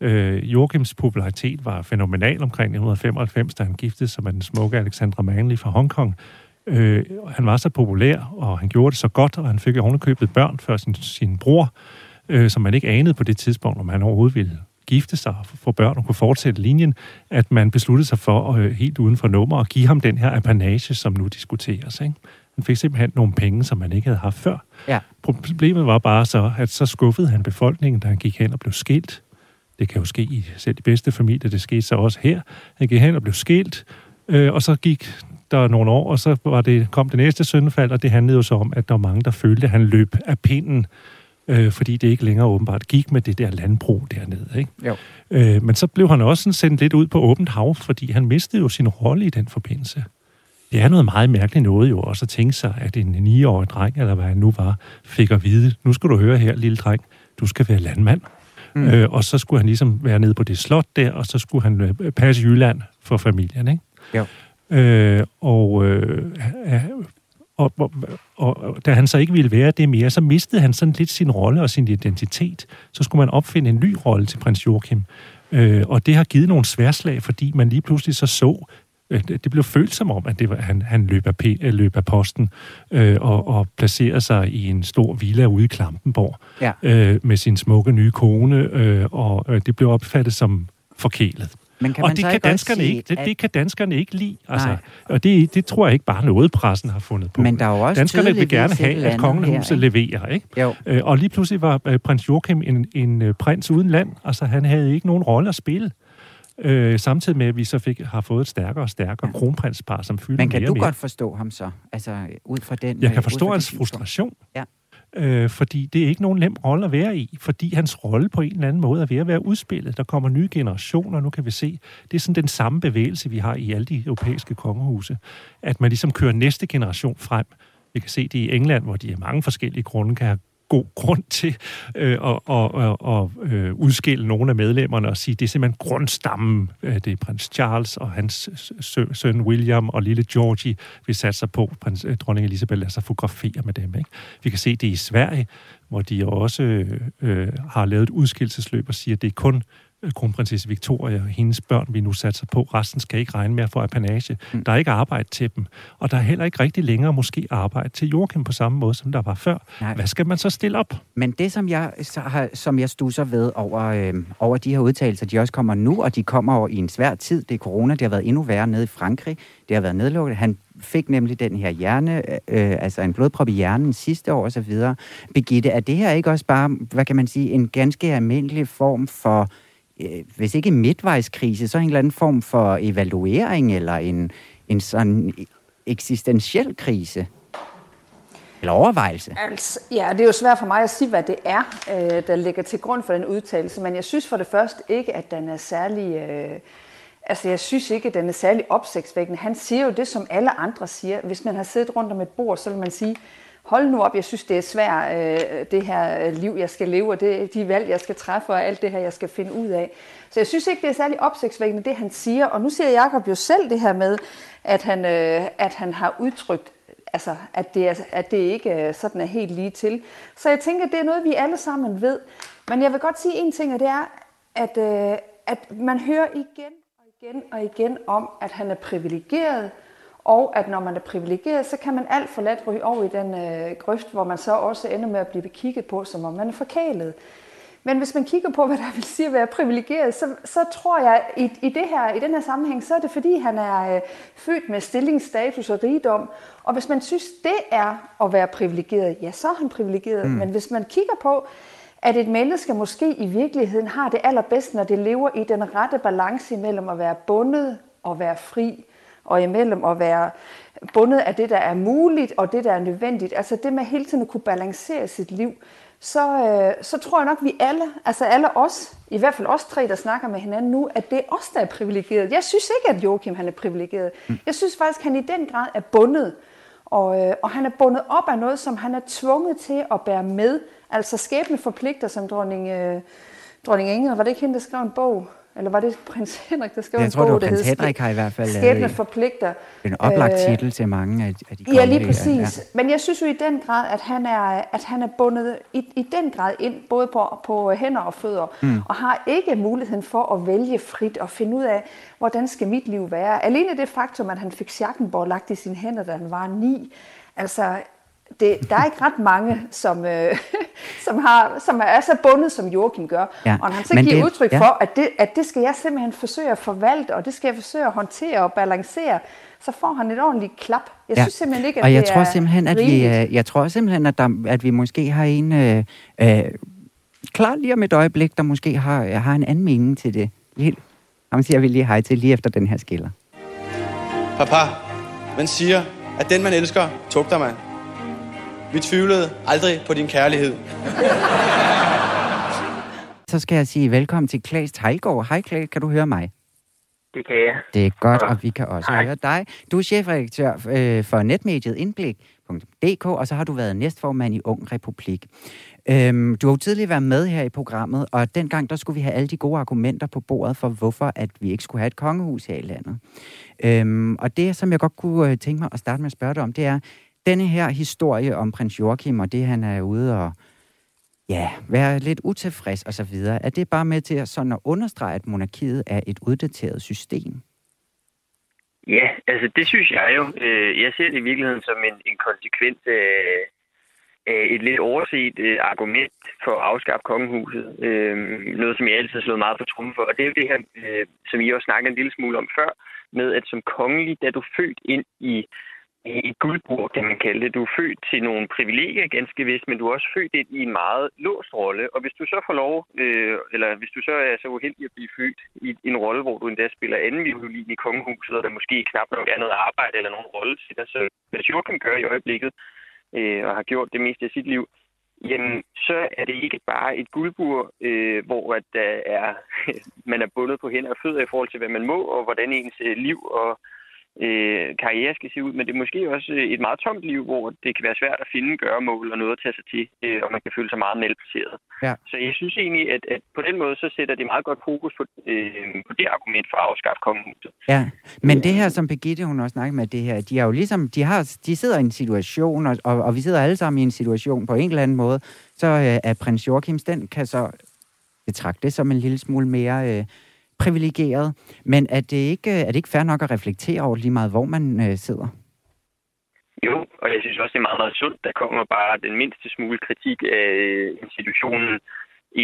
Øh, Joachims popularitet var fænomenal omkring 1995, da han giftede sig med den smukke Alexandra Manley fra Hongkong. Øh, han var så populær, og han gjorde det så godt, og han fik ovenikøbet børn før sin, sin bror, øh, som man ikke anede på det tidspunkt, om han overhovedet ville gifte sig få børn og kunne fortsætte linjen, at man besluttede sig for øh, helt uden for nummer at give ham den her apanage, som nu diskuteres. Ikke? Han fik simpelthen nogle penge, som man ikke havde haft før. Ja. Problemet var bare så, at så skuffede han befolkningen, da han gik hen og blev skilt. Det kan jo ske i selv de bedste familier, det skete så også her. Han gik hen og blev skilt, øh, og så gik der nogle år, og så var det, kom det næste syndefald, og det handlede jo så om, at der var mange, der følte, at han løb af pinden øh, fordi det ikke længere åbenbart gik med det der landbrug dernede. Ikke? Jo. Øh, men så blev han også sådan sendt lidt ud på åbent hav, fordi han mistede jo sin rolle i den forbindelse. Det er noget meget mærkeligt noget jo også at tænke sig, at en 9-årig dreng, eller hvad han nu var, fik at vide, nu skal du høre her, lille dreng, du skal være landmand. Mm. Øh, og så skulle han ligesom være nede på det slot der, og så skulle han øh, passe Jylland for familien, ikke? Jo. Øh, og øh, og, og, og da han så ikke ville være det mere, så mistede han sådan lidt sin rolle og sin identitet. Så skulle man opfinde en ny rolle til prins Joachim. Øh, og det har givet nogle sværslag, fordi man lige pludselig så så, øh, det blev følt som om, at det var, han, han løb, af, øh, løb af posten øh, og, og placerede sig i en stor villa ude i Klampenborg ja. øh, med sin smukke nye kone, øh, og øh, det blev opfattet som forkælet. Men kan og det kan, danskerne sige, ikke, det, at... det kan danskerne ikke lide. Altså, og det, det tror jeg ikke bare noget, pressen har fundet på. Men der er jo også danskerne vil gerne have, at kongehuset her, leverer. Ikke? Jo. Øh, og lige pludselig var øh, prins Joachim en, en øh, prins uden land. Altså, han havde ikke nogen rolle at spille. Øh, samtidig med, at vi så fik, har fået et stærkere og stærkere ja. kronprinspar, som fylder Men kan mere du mere. godt forstå ham så? Altså, ud fra den... Jeg kan forstå hans frustration. Ja øh, fordi det er ikke nogen nem rolle at være i, fordi hans rolle på en eller anden måde er ved at være udspillet. Der kommer nye generationer, nu kan vi se, det er sådan den samme bevægelse, vi har i alle de europæiske kongehuse, at man ligesom kører næste generation frem. Vi kan se det i England, hvor de af mange forskellige grunde kan have god grund til øh, at, at, at, at øh, udskille nogle af medlemmerne og sige, det er simpelthen grundstammen. Øh, det er prins Charles og hans søn William og lille Georgie, vi satser på. Prins, øh, dronning Elisabeth lader sig fotografere med dem. Ikke? Vi kan se det i Sverige, hvor de også øh, har lavet et udskillelsesløb og siger, at det er kun kronprinsesse Victoria og hendes børn, vi nu satser på. Resten skal ikke regne med at få apanage. Mm. Der er ikke arbejde til dem. Og der er heller ikke rigtig længere måske arbejde til Joachim på samme måde, som der var før. Nej. Hvad skal man så stille op? Men det, som jeg, så har, som jeg stusser ved over, øh, over de her udtalelser, de også kommer nu, og de kommer over i en svær tid. Det er corona, det har været endnu værre nede i Frankrig. Det har været nedlukket. Han fik nemlig den her hjerne, øh, altså en blodprop i hjernen sidste år osv. Begitte, er det her ikke også bare, hvad kan man sige, en ganske almindelig form for øh, Øh, hvis ikke midtvejskrise, så en eller anden form for evaluering eller en, en sådan eksistentiel krise? Eller overvejelse? Altså, ja, det er jo svært for mig at sige, hvad det er, øh, der ligger til grund for den udtalelse, men jeg synes for det første ikke, at den er særlig... Øh, altså, jeg synes ikke, at den er særlig opsigtsvækkende. Han siger jo det, som alle andre siger. Hvis man har siddet rundt om et bord, så vil man sige, hold nu op, jeg synes, det er svært, øh, det her øh, liv, jeg skal leve, og det, de valg, jeg skal træffe, og alt det her, jeg skal finde ud af. Så jeg synes ikke, det er særlig opsigtsvækkende, det han siger. Og nu siger Jacob jo selv det her med, at han, øh, at han har udtrykt, altså, at, det er, at det ikke øh, sådan er helt lige til. Så jeg tænker, det er noget, vi alle sammen ved. Men jeg vil godt sige en ting, og det er, at, øh, at man hører igen og igen og igen om, at han er privilegeret, og at når man er privilegeret, så kan man alt for let ryge over i den øh, grøft, hvor man så også ender med at blive kigget på, som om man er forkælet. Men hvis man kigger på, hvad der vil sige at være privilegeret, så, så tror jeg, i, i, det her, i den her sammenhæng, så er det fordi, han er øh, født med stillingsstatus og rigdom. Og hvis man synes, det er at være privilegeret, ja, så er han privilegeret. Mm. Men hvis man kigger på, at et menneske måske i virkeligheden har det allerbedst, når det lever i den rette balance imellem at være bundet og være fri, og imellem at være bundet af det, der er muligt, og det, der er nødvendigt. Altså det med hele tiden at kunne balancere sit liv, så, øh, så tror jeg nok, vi alle, altså alle os, i hvert fald os tre, der snakker med hinanden nu, at det er os, der er privilegeret. Jeg synes ikke, at Joachim han er privilegeret. Mm. Jeg synes faktisk, at han i den grad er bundet. Og, øh, og han er bundet op af noget, som han er tvunget til at bære med. Altså skæbne forpligter, som dronning, øh, dronning Ingrid, var det ikke hende, der skrev en bog? Eller var det prins Henrik, der skrev jeg en tror, bog, det var prins Henrik har i hvert fald Skæbne forpligter. En oplagt øh, titel til mange af, af de Ja, lige præcis. Ja. Men jeg synes jo i den grad, at han er, at han er bundet i, i den grad ind, både på, på hænder og fødder, mm. og har ikke muligheden for at vælge frit og finde ud af, hvordan skal mit liv være. Alene det faktum, at han fik Schackenborg lagt i sine hænder, da han var ni, altså det, der er ikke ret mange, som, øh, som, har, som er så bundet, som Joachim gør. Ja, og han så giver det, udtryk ja. for, at det, at det skal jeg simpelthen forsøge at forvalte, og det skal jeg forsøge at håntere og balancere, så får han et ordentligt klap. Jeg ja. synes simpelthen ikke, at og jeg det tror simpelthen, at vi, øh, jeg tror simpelthen, at, der, at vi måske har en øh, øh, klar lige om et øjeblik, der måske har, har en anden mening til det. Helt, ham siger vi lige hej til lige efter den her skiller. Papa, man siger, at den man elsker, tugter man. Vi tvivlede aldrig på din kærlighed. Så skal jeg sige velkommen til Klaas Tejlgaard. Hej Klaas, kan du høre mig? Det kan jeg. Det er godt, og vi kan også Hej. høre dig. Du er chefredaktør øh, for netmediet Indblik.dk, og så har du været næstformand i Ung Republik. Øhm, du har jo tidligere været med her i programmet, og dengang der skulle vi have alle de gode argumenter på bordet for, hvorfor at vi ikke skulle have et kongehus her i landet. Øhm, og det, som jeg godt kunne øh, tænke mig at starte med at spørge dig om, det er, denne her historie om prins Joachim og det, han er ude og ja, være lidt utilfreds og så videre, er det bare med til at, sådan at understrege, at monarkiet er et uddateret system? Ja, altså det synes jeg jo. Øh, jeg ser det i virkeligheden som en, en konsekvent, øh, øh, et lidt overset argument for at afskaffe kongehuset. Noget, som jeg altid har slået meget på trummen for. Og det er jo det her, som I også snakkede en lille smule om før, med at som kongelig, da du født ind i et guldbord, kan man kalde det. Du er født til nogle privilegier, ganske vist, men du er også født ind i en meget låst rolle. Og hvis du så får lov, øh, eller hvis du så er så uheldig at blive født i en rolle, hvor du endda spiller anden violin i kongehuset, og der måske knap nok er noget arbejde eller nogen rolle til dig, så hvad Joachim gør i øjeblikket, øh, og har gjort det meste af sit liv, jamen så er det ikke bare et guldbur, øh, hvor at der er, man er bundet på hænder og fødder i forhold til, hvad man må, og hvordan ens øh, liv og øh, karriere skal se ud, men det er måske også øh, et meget tomt liv, hvor det kan være svært at finde gøremål og noget at tage sig til, øh, og man kan føle sig meget malplaceret. Ja. Så jeg synes egentlig, at, at på den måde, så sætter det meget godt fokus på, øh, på det argument for at afskaffe kongehuset. Ja, men det her, som Birgitte, hun også snakker med det her, de er jo ligesom, de, har, de sidder i en situation, og, og, og vi sidder alle sammen i en situation på en eller anden måde, så øh, er prins Joachims, den kan så betragte det som en lille smule mere... Øh, privilegeret, men er det ikke, er det ikke fair nok at reflektere over lige meget, hvor man øh, sidder? Jo, og jeg synes også, det er meget, meget sundt. Der kommer bare den mindste smule kritik af institutionen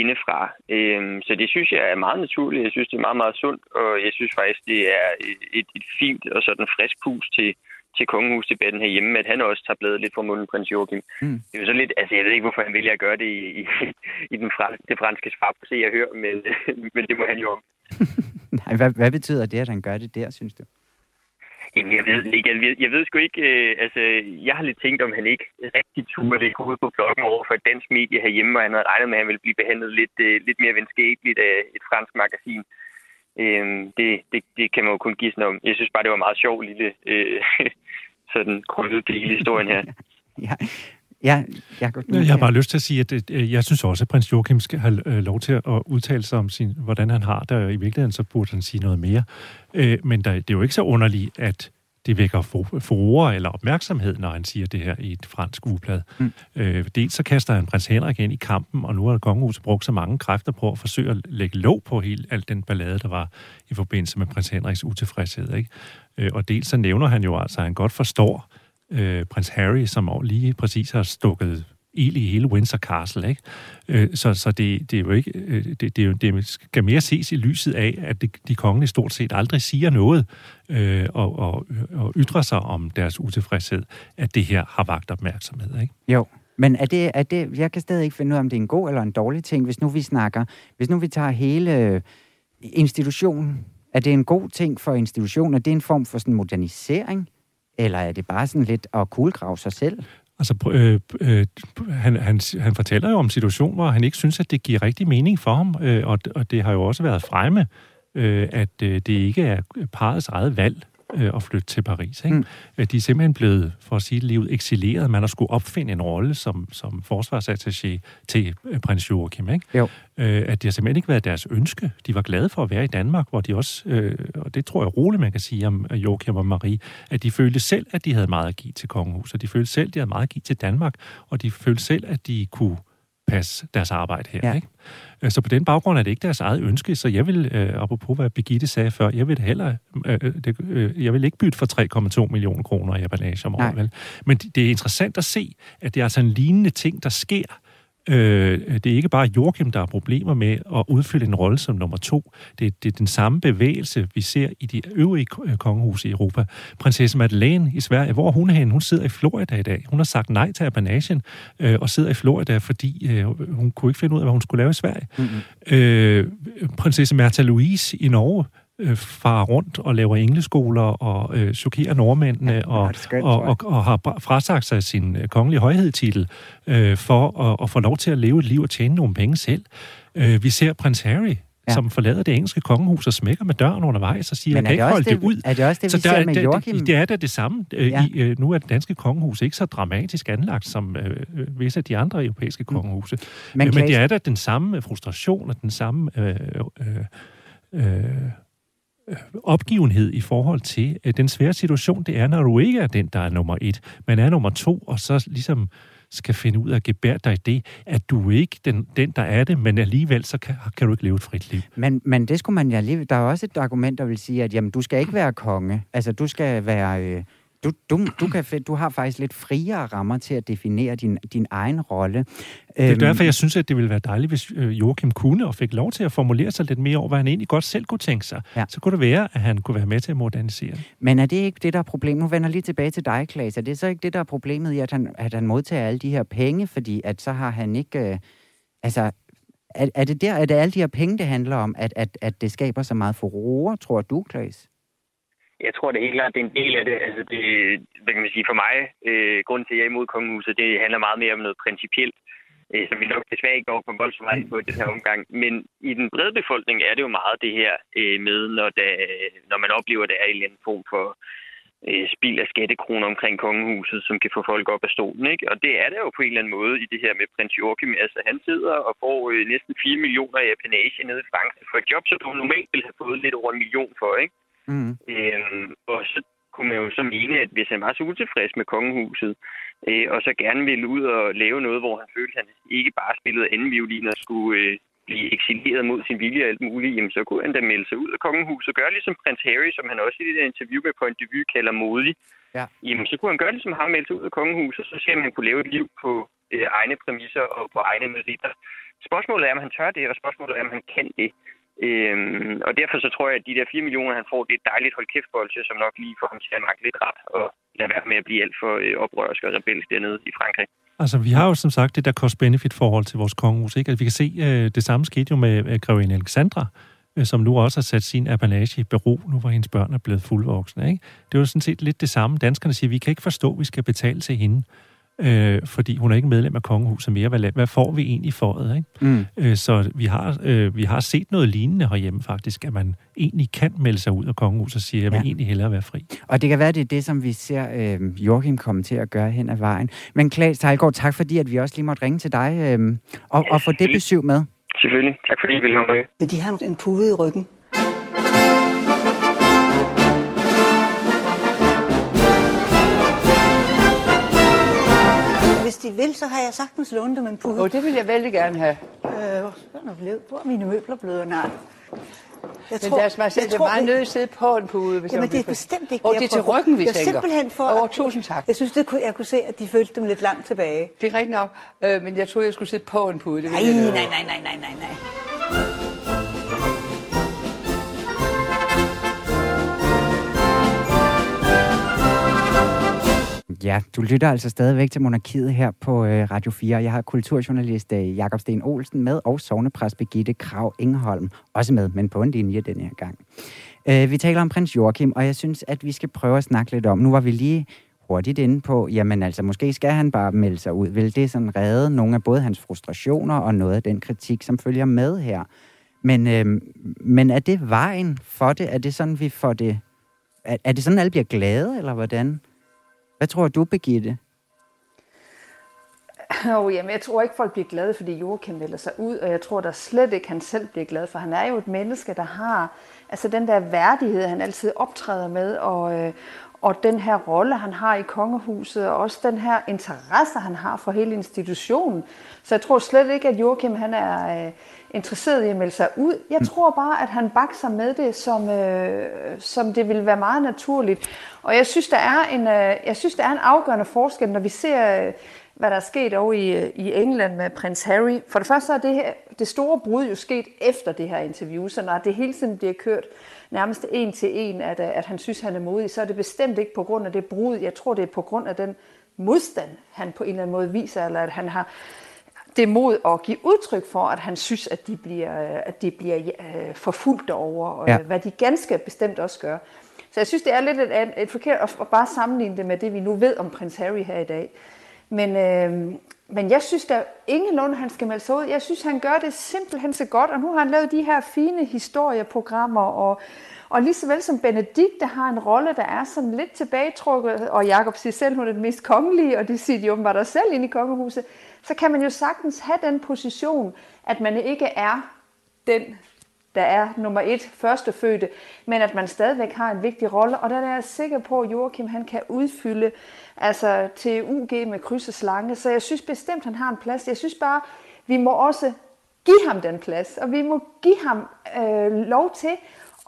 indefra. Øhm, så det synes jeg er meget naturligt. Jeg synes, det er meget, meget sundt, og jeg synes faktisk, det er et, et fint og sådan frisk pus til, til kongehusdebatten herhjemme, at han også tager bladet lidt fra munden, prins Joachim. Mm. Det er jo så lidt, altså jeg ved ikke, hvorfor han vælger at gøre det i, i, i den franske, det franske svar på se og hør, men, men det må han jo om. Nej, hvad, hvad betyder det, at han gør det der, synes du? Jamen, jeg ved ikke. Jeg ved, jeg ved sgu ikke. Øh, altså, jeg har lidt tænkt, om han ikke rigtig turde det ud på bloggen over for et dansk medie herhjemme, og han havde regnet med, at han ville blive behandlet lidt, øh, lidt mere venskabeligt af et fransk magasin. Øh, det, det, det kan man jo kun gisne om. Jeg synes bare, det var meget sjov lille øh, sådan krydset del historien her. ja, Ja, jeg, jeg har bare lyst til at sige, at øh, jeg synes også, at prins Joachim skal have øh, lov til at udtale sig om, sin, hvordan han har det, og i virkeligheden så burde han sige noget mere. Øh, men der, det er jo ikke så underligt, at det vækker furore eller opmærksomhed, når han siger det her i et fransk ugeblad. Mm. Øh, dels så kaster han prins Henrik ind i kampen, og nu har kongehuset brugt så mange kræfter på at forsøge at lægge låg på hele alt den ballade, der var i forbindelse med prins Henriks utilfredshed. Ikke? Øh, og dels så nævner han jo altså, at han godt forstår, øh, øh, prins Harry, som lige præcis har stukket ild i hele Windsor Castle. Ikke? Øh, så så det, det er jo ikke, øh, det, det, det skal mere ses i lyset af, at de, de kongelige stort set aldrig siger noget øh, og, og, og ytrer sig om deres utilfredshed, at det her har vagt opmærksomhed. Ikke? Jo, men er det, er det, jeg kan stadig ikke finde ud af, om det er en god eller en dårlig ting, hvis nu vi snakker, hvis nu vi tager hele institutionen, er det en god ting for institutionen? Er det en form for sådan modernisering? Eller er det bare sådan lidt at kuglegrave sig selv? Altså, øh, øh, han, han, han fortæller jo om situationer, hvor han ikke synes, at det giver rigtig mening for ham, øh, og, og det har jo også været fremme, øh, at øh, det ikke er parets eget valg øh, at flytte til Paris. Ikke? Mm. Øh, de er simpelthen blevet, for at sige livet, eksileret. Man har skulle opfinde en rolle som, som forsvarsattaché til øh, prins Joachim. Ikke? Jo. Øh, at det har simpelthen ikke været deres ønske. De var glade for at være i Danmark, hvor de også, øh, og det tror jeg roligt, man kan sige om Joachim og Marie, at de følte selv, at de havde meget at give til kongehuset. De følte selv, at de havde meget at give til Danmark, og de følte selv, at de kunne passe deres arbejde her. Ja. Ikke? Øh, så på den baggrund er det ikke deres eget ønske, så jeg vil, øh, apropos hvad Birgitte sagde før, jeg vil heller, øh, det, øh, jeg vil ikke bytte for 3,2 millioner kroner i apanage om året. Men det er interessant at se, at det er altså en lignende ting, der sker Øh, det er ikke bare Joachim, der har problemer med at udfylde en rolle som nummer to. Det, det er den samme bevægelse, vi ser i de øvrige øh, kongehuse i Europa. Prinsesse Madeleine i Sverige, hvor hun er henne? Hun sidder i Florida i dag. Hun har sagt nej til apanagen øh, og sidder i Florida, fordi øh, hun kunne ikke finde ud af, hvad hun skulle lave i Sverige. Mm-hmm. Øh, prinsesse Märtha Louise i Norge øh, farer rundt og laver engleskoler og øh, chokerer nordmændene ja, og, skønt, og, og, og har frasagt sig sin øh, kongelige højhedtitel øh, for at, at få lov til at leve et liv og tjene nogle penge selv. Øh, vi ser prins Harry, ja. som forlader det engelske kongehus og smækker med døren undervejs og siger, at kan ikke holde det, det ud. Er det også det, vi så der, ser med Joachim? Det, det er da det samme. Øh, ja. I, øh, nu er det danske kongehus ikke så dramatisk anlagt som øh, visse af de andre europæiske mm. kongehuse. Men, men det er da den samme frustration og den samme... Øh, øh, Øh, Øh, opgivenhed i forhold til øh, den svære situation, det er, når du ikke er den, der er nummer et, men er nummer to, og så ligesom skal finde ud af at gebære dig i det, at du ikke den, den, der er det, men alligevel så kan, kan du ikke leve et frit liv. Men, men det skulle man ja alligevel... Der er også et argument, der vil sige, at jamen, du skal ikke være konge. Altså, du skal være... Øh du, du, du, kan, du har faktisk lidt friere rammer til at definere din, din egen rolle. Det er øhm, derfor, jeg synes, at det ville være dejligt, hvis øh, Joachim kunne og fik lov til at formulere sig lidt mere over, hvad han egentlig godt selv kunne tænke sig. Ja. Så kunne det være, at han kunne være med til at modernisere. Men er det ikke det, der er problemet? Nu vender lige tilbage til dig, Klaas. Er det så ikke det, der er problemet i, at han, at han modtager alle de her penge, fordi at så har han ikke... Øh, altså, er, er, det der, er det alle de her penge, det handler om, at, at, at det skaber så meget furore, tror du, Klaas? Jeg tror det er helt klart, det er en del af det. Altså det, hvad kan man sige, for mig, øh, grunden til, at jeg er imod kongehuset, det handler meget mere om noget principielt, øh, som vi nok desværre ikke går for voldsomt meget på i den her omgang. Men i den brede befolkning er det jo meget det her øh, med, når, der, når man oplever, at der er en eller anden form for øh, spil af skattekroner omkring kongehuset, som kan få folk op af stolen. Ikke? Og det er der jo på en eller anden måde i det her med prins Joachim. Altså han sidder og får øh, næsten 4 millioner i apanage nede i Frankrig for et job, som du normalt ville have fået lidt over en million for. Ikke? Mm. Øhm, og så kunne man jo så mene, at hvis han var så utilfreds med kongehuset, øh, og så gerne ville ud og lave noget, hvor han følte, at han ikke bare spillede anden violin og skulle øh, blive eksileret mod sin vilje og alt muligt, jamen, så kunne han da melde sig ud af kongehuset og gøre ligesom prins Harry, som han også i det der interview med Point de Vue kalder modig. Ja. Jamen, så kunne han gøre ligesom ham melde sig ud af kongehuset, så ser man, han kunne lave et liv på øh, egne præmisser og på egne meritter. Spørgsmålet er, om han tør det, og spørgsmålet er, om han kan det. Øhm, og derfor så tror jeg, at de der 4 millioner, han får, det er et dejligt hold kæft som nok lige får ham til at mærke lidt ret og lade være med at blive alt for øh, oprørsk og rebelsk dernede i Frankrig. Altså, vi har jo som sagt det der cost-benefit-forhold til vores kongehus, ikke? At vi kan se, øh, det samme skete jo med øh, grevinde Alexandra, øh, som nu også har sat sin apanage i bero, nu hvor hendes børn er blevet fuldvoksne. Ikke? Det er jo sådan set lidt det samme. Danskerne siger, vi kan ikke forstå, at vi skal betale til hende øh, fordi hun er ikke medlem af kongehuset mere. Hvad, hvad får vi egentlig for det? Ikke? Mm. Øh, så vi har, øh, vi har set noget lignende herhjemme faktisk, at man egentlig kan melde sig ud af kongehuset og sige, at man ja. egentlig hellere være fri. Og det kan være, det er det, som vi ser øh, Joachim komme til at gøre hen ad vejen. Men Klaas Tejlgaard, tak fordi, at vi også lige måtte ringe til dig øh, og, og få det besøg med. Selvfølgelig. Tak fordi I ville have med. Men de har en pude i ryggen. De vil, så har jeg sagtens lånt dem en pude. Oh, det vil jeg vældig gerne have. Øh, hvor er mine møbler blevet? Nej. Jeg Men tror, lad os bare er meget nødt at sidde på en pude. Hvis Jamen, det er bestemt ikke Og det er til ryggen, vi jeg tænker. Simpelthen for, oh, tusind tak. Jeg synes, det kunne, jeg kunne se, at de følte dem lidt langt tilbage. Det er rigtigt nok, øh, men jeg troede, jeg skulle sidde på en pude. Det nej, nej, nej, nej, nej, nej, nej. Ja, du lytter altså stadigvæk til Monarkiet her på øh, Radio 4. Jeg har kulturjournalist øh, Jakob Sten Olsen med, og sovnepræst Birgitte Krav Ingeholm også med, men på en linje denne her gang. Øh, vi taler om prins Joachim, og jeg synes, at vi skal prøve at snakke lidt om, nu var vi lige hurtigt inde på, jamen altså, måske skal han bare melde sig ud. Vil det sådan redde nogle af både hans frustrationer og noget af den kritik, som følger med her? Men, øh, men er det vejen for det? Er det sådan, vi får det... Er, er det sådan, alle bliver glade, eller hvordan? Hvad tror du, Birgitte? Oh, jamen, jeg tror ikke, folk bliver glade, fordi Joachim melder sig ud, og jeg tror da slet ikke, han selv bliver glad, for han er jo et menneske, der har altså den der værdighed, han altid optræder med, og, øh, og den her rolle, han har i kongehuset, og også den her interesse, han har for hele institutionen. Så jeg tror slet ikke, at Joachim han er øh, interesseret i at melde sig ud. Jeg mm. tror bare, at han bakser med det, som, øh, som det vil være meget naturligt. Og jeg synes, der er en, øh, jeg synes, der er en afgørende forskel, når vi ser... Øh, hvad der er sket over i, i England med prins Harry. For det første så er det, her, det store brud jo sket efter det her interview, så når det hele tiden bliver kørt nærmest en til en, at, at han synes, han er modig, så er det bestemt ikke på grund af det brud. Jeg tror, det er på grund af den modstand, han på en eller anden måde viser, eller at han har det mod at give udtryk for, at han synes, at de bliver, at de bliver uh, forfulgt over, og ja. hvad de ganske bestemt også gør. Så jeg synes, det er lidt et, et forkert at bare sammenligne det med det, vi nu ved om prins Harry her i dag. Men, øh, men jeg synes da ingenlunde, han skal melde sig ud. Jeg synes, han gør det simpelthen så godt, og nu har han lavet de her fine historieprogrammer, og, og lige så vel som Benedikt, der har en rolle, der er sådan lidt tilbagetrukket, og Jakob siger selv, hun er den mest kongelige, og det siger de åbenbart også selv inde i kongehuset, så kan man jo sagtens have den position, at man ikke er den der er nummer et, førstefødte, men at man stadigvæk har en vigtig rolle, og der er jeg sikker på, at Joachim han kan udfylde altså til UG med kryds og slange, så jeg synes bestemt, han har en plads. Jeg synes bare, vi må også give ham den plads, og vi må give ham øh, lov til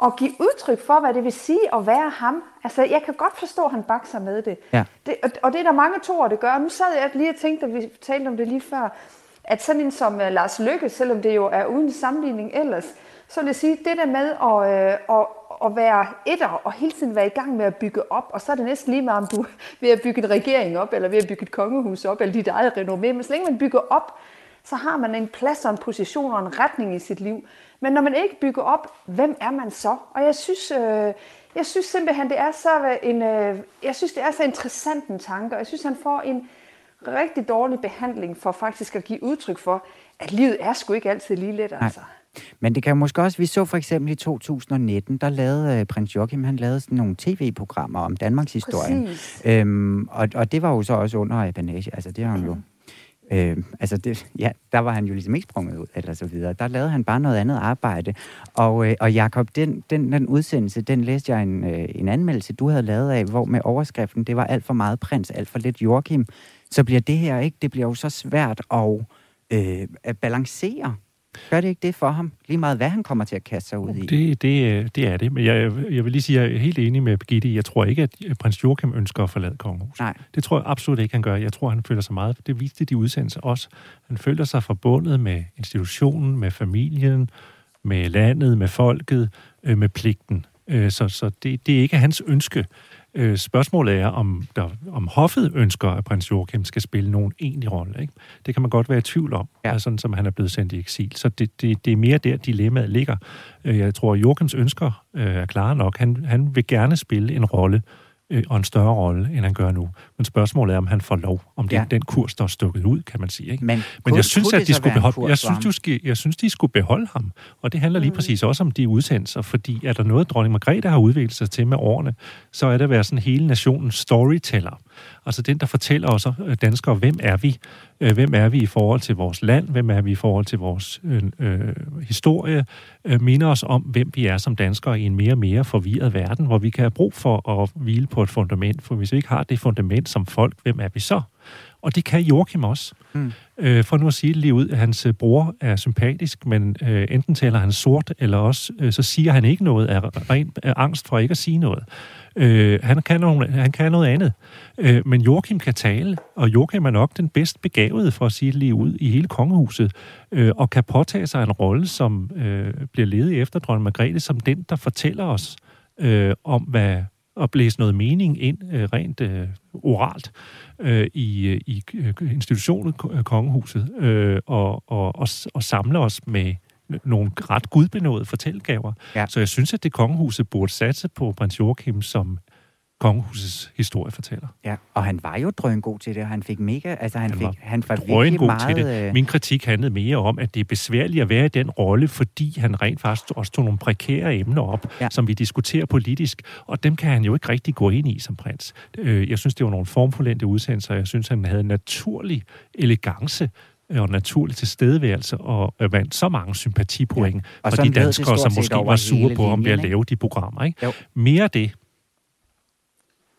at give udtryk for, hvad det vil sige at være ham. Altså, jeg kan godt forstå, at han bakser med det. Ja. det og, og det er der mange toer, det gør. Nu sad jeg lige og tænkte, at vi talte om det lige før, at sådan en som uh, Lars Lykke, selvom det jo er uden sammenligning ellers, så vil jeg sige, det der med at, øh, at, at være etter og hele tiden være i gang med at bygge op, og så er det næsten lige meget, om du er ved at bygge en regering op, eller ved at bygge et kongehus op, eller dit eget renommé. Men så længe man bygger op, så har man en plads og en position og en retning i sit liv. Men når man ikke bygger op, hvem er man så? Og jeg synes, øh, jeg synes simpelthen, det er så en, øh, jeg synes, det er så interessant en tanke, og jeg synes, han får en rigtig dårlig behandling for faktisk at give udtryk for, at livet er sgu ikke altid lige let, altså. Nej. Men det kan måske også, vi så for eksempel i 2019, der lavede uh, prins Joachim, han lavede sådan nogle tv-programmer om Danmarks historie. Øhm, og, og det var jo så også under apanage, altså det har han mm. jo Øh, altså, det, ja, der var han jo ligesom ikke sprunget ud, eller så videre. Der lavede han bare noget andet arbejde. Og, øh, og Jakob, den, den, den udsendelse, den læste jeg en, øh, en anmeldelse, du havde lavet af, hvor med overskriften, det var alt for meget prins, alt for lidt Joachim. Så bliver det her ikke, det bliver jo så svært at, øh, at balancere Gør det ikke det for ham? Lige meget, hvad han kommer til at kaste sig ud i? Det, det, det er det. Men jeg, jeg vil lige sige, at jeg er helt enig med Birgitte. Jeg tror ikke, at prins Joachim ønsker at forlade kongehuset. Nej. Det tror jeg absolut ikke, han gør. Jeg tror, han føler sig meget... Det viste de udsendelser også. Han føler sig forbundet med institutionen, med familien, med landet, med folket, øh, med pligten. Øh, så så det, det er ikke hans ønske. Øh, spørgsmålet er, om, der, om hoffet ønsker, at prins Joachim skal spille nogen egentlig rolle. Ikke? Det kan man godt være i tvivl om, ja. altså, som han er blevet sendt i eksil. Så det, det, det er mere der, dilemmaet ligger. Øh, jeg tror, at Joachims ønsker øh, er klare nok. Han, han vil gerne spille en rolle, øh, og en større rolle, end han gør nu. Men spørgsmålet er, om han får lov, om det ja. er den kurs, der er stukket ud, kan man sige. Ikke? Men, Men jeg synes, at de skulle beholde, jeg synes, du skal, jeg synes, de skulle beholde ham. Og det handler lige mm. præcis også om de udsendelser, fordi er der noget, dronning Margrethe har udviklet sig til med årene, så er det at være sådan hele nationens storyteller. Altså den, der fortæller os øh, danskere, hvem er vi? Øh, hvem er vi i forhold til vores land? Hvem er vi i forhold til vores øh, øh historie? Minder os om, hvem vi er som danskere i en mere og mere forvirret verden, hvor vi kan have brug for at hvile på et fundament. For hvis vi ikke har det fundament som folk, hvem er vi så? Og det kan Joachim også. Mm. Øh, for nu at sige det lige ud, at hans bror er sympatisk, men øh, enten taler han sort, eller også øh, så siger han ikke noget af ren af angst for ikke at sige noget. Øh, han, kan nogle, han kan noget andet. Øh, men Joachim kan tale, og Joachim er nok den bedst begavede, for at sige det lige ud, i hele kongehuset, øh, og kan påtage sig en rolle, som øh, bliver ledet efter dronning Margrethe, som den, der fortæller os øh, om, hvad at blæse noget mening ind øh, rent øh, oralt øh, i, øh, i øh, institutionen kongehuset øh, og, og, og, og samle os med nogle ret gudbenåede fortællegaver. Ja. Så jeg synes, at det kongehuset burde satse på prins Joachim som kongehusets historiefortæller. Ja, og han var jo drøn god til det, og han fik mega, altså han, Han fik, var han var virkelig meget... til det. øh, Min kritik handlede mere om, at det er besværligt at være i den rolle, fordi han rent faktisk også tog nogle prekære emner op, Ja. som vi diskuterer politisk, og dem kan han jo ikke rigtig gå ind i som prins. Øh, Jeg synes, det var nogle formfulendte udsendelser, jeg synes, han havde en naturlig elegance øh, og naturlig tilstedeværelse og vandt så mange sympatipoint Ja. for de danskere, som måske var sure på ham ved at lave de programmer. Ikke? Jo. Mere det.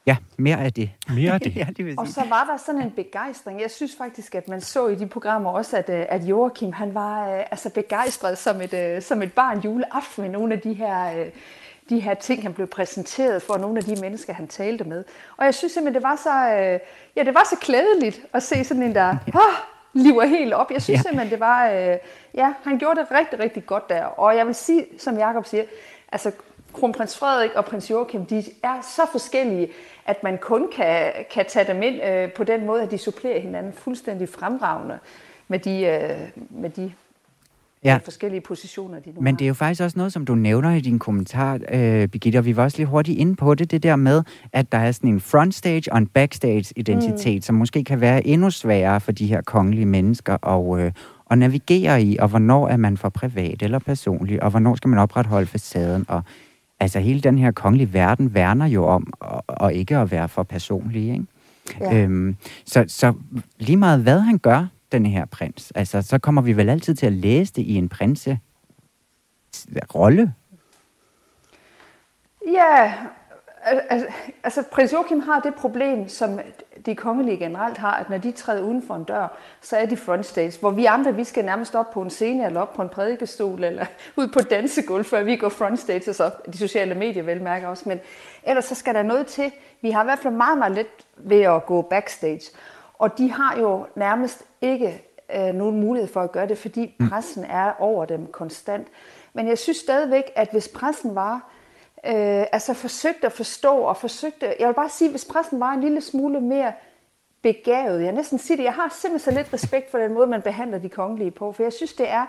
Ja, mere af det. Mere af det. ja, det vil Og så var der sådan en begejstring. Jeg synes faktisk, at man så i de programmer også, at, øh, at Joachim han var øh, altså begejstret som et, øh, som et barn juleaften med nogle af de her, øh, de her ting, han blev præsenteret for, nogle af de mennesker, han talte med. Og jeg synes simpelthen, det var så, øh, ja, det var så klædeligt at se sådan en, der ah, liver helt op. Jeg synes Ja. ja. simpelthen, det var, øh, ja, han gjorde det rigtig, rigtig godt der. Og jeg vil sige, som Jakob siger, altså kronprins Frederik og prins Joachim, de er så forskellige, at man kun kan, kan tage dem ind øh, på den måde, at de supplerer hinanden fuldstændig fremragende med de, øh, med de Ja. forskellige positioner, de nu Men har. det er jo faktisk også noget, som du nævner i din kommentar, øh, Birgitte, og vi var også lige hurtigt inde på det, det der med, at der er sådan en frontstage og en backstage-identitet, mm. som måske kan være endnu sværere for de her kongelige mennesker at, øh, at navigere i, og hvornår er man for privat eller personlig, og hvornår skal man opretholde facaden, og altså hele den her kongelige verden værner jo om, og, og ikke at være for personlig, ikke? Ja. Øhm, så, så lige meget hvad han gør, den her prins, altså så kommer vi vel altid til at læse det i en prinse rolle. Ja, al- al- altså prins Joachim har det problem, som de kongelige generelt har, at når de træder uden for en dør, så er de frontstage, hvor vi andre, vi skal nærmest op på en scene, eller op på en prædikestol, eller ud på dansegulv, før vi går frontstage, og så de sociale medier velmærker også, men ellers så skal der noget til. Vi har i hvert fald meget, meget let ved at gå backstage, og de har jo nærmest ikke øh, nogen mulighed for at gøre det, fordi pressen er over dem konstant. Men jeg synes stadigvæk, at hvis pressen var øh, altså forsøgte at forstå og forsøgte, jeg vil bare sige, hvis pressen var en lille smule mere begavet, jeg næsten sige det, jeg har simpelthen så lidt respekt for den måde, man behandler de kongelige på, for jeg synes, det er,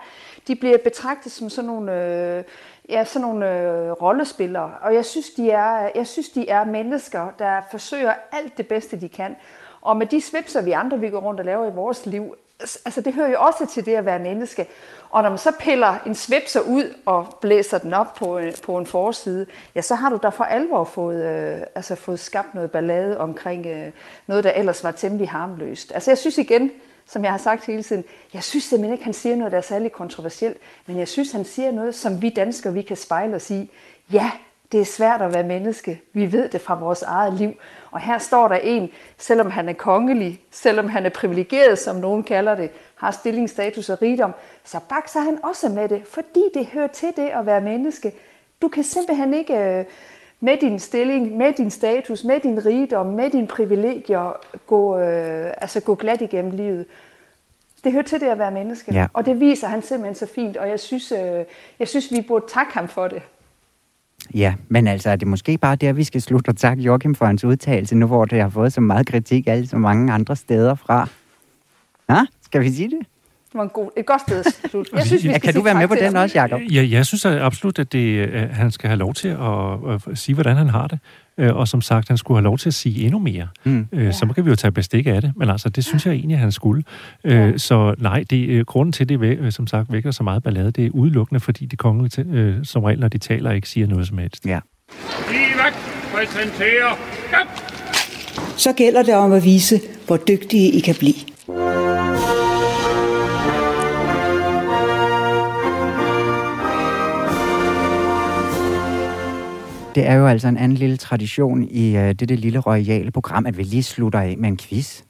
de bliver betragtet som sådan nogle, øh, ja, sådan nogle øh, rollespillere, og jeg synes, de er, jeg synes, de er mennesker, der forsøger alt det bedste, de kan, og med de svipser, vi andre, vi går rundt og laver i vores liv, altså det hører jo også til det at være menneske. Og når man så piller en svipser ud og blæser den op på, øh, på en forside, ja, så har du da for alvor fået, øh, altså fået skabt noget ballade omkring øh, noget, der ellers var temmelig harmløst. Altså jeg synes igen, som jeg har sagt hele tiden, jeg synes simpelthen ikke, han siger noget, der er særlig kontroversielt, men jeg synes, han siger noget, som vi danskere, vi kan spejle os i. Ja, det er svært at være menneske. Vi ved det fra vores eget liv. Og her står der en, selvom han er kongelig, selvom han er privilegeret, som nogen kalder det, har stilling, status og rigdom, så bakser han også med det, fordi det hører til det at være menneske. Du kan simpelthen ikke øh, med din stilling, med din status, med din rigdom, med dine privilegier gå, øh, altså gå glat igennem livet. Det hører til det at være menneske, Ja. og det viser han simpelthen så fint, og jeg synes, øh, jeg synes vi burde takke ham for det. Ja, men altså er det måske bare der, vi skal slutte og takke Joachim for hans udtalelse, nu hvor det har fået så meget kritik alle så mange andre steder fra. Ja, skal vi sige det? Det var en god, et godt sted at slutte. Jeg synes, vi Ja, skal kan du være med på den også, Jacob? Ja, jeg synes at absolut, at det, øh, han skal have lov til at, at sige, hvordan han har det. Øh, Og som sagt, han skulle have lov til at sige endnu mere. Mm. Øh, Så kan vi jo tage bestik af det. Men altså, det synes jeg egentlig, at han skulle. Øh, Så nej, det, øh, grunden til, det øh, som sagt vækker så meget ballade, det er udelukkende, fordi de kongelige, øh, som regel, når de taler, ikke siger noget som helst. Ja. Livet præsenterer... Ja. Så gælder det om at vise, hvor dygtige I kan blive. Det er jo altså en anden lille tradition i uh, dette lille royale program, at vi lige slutter af med en quiz.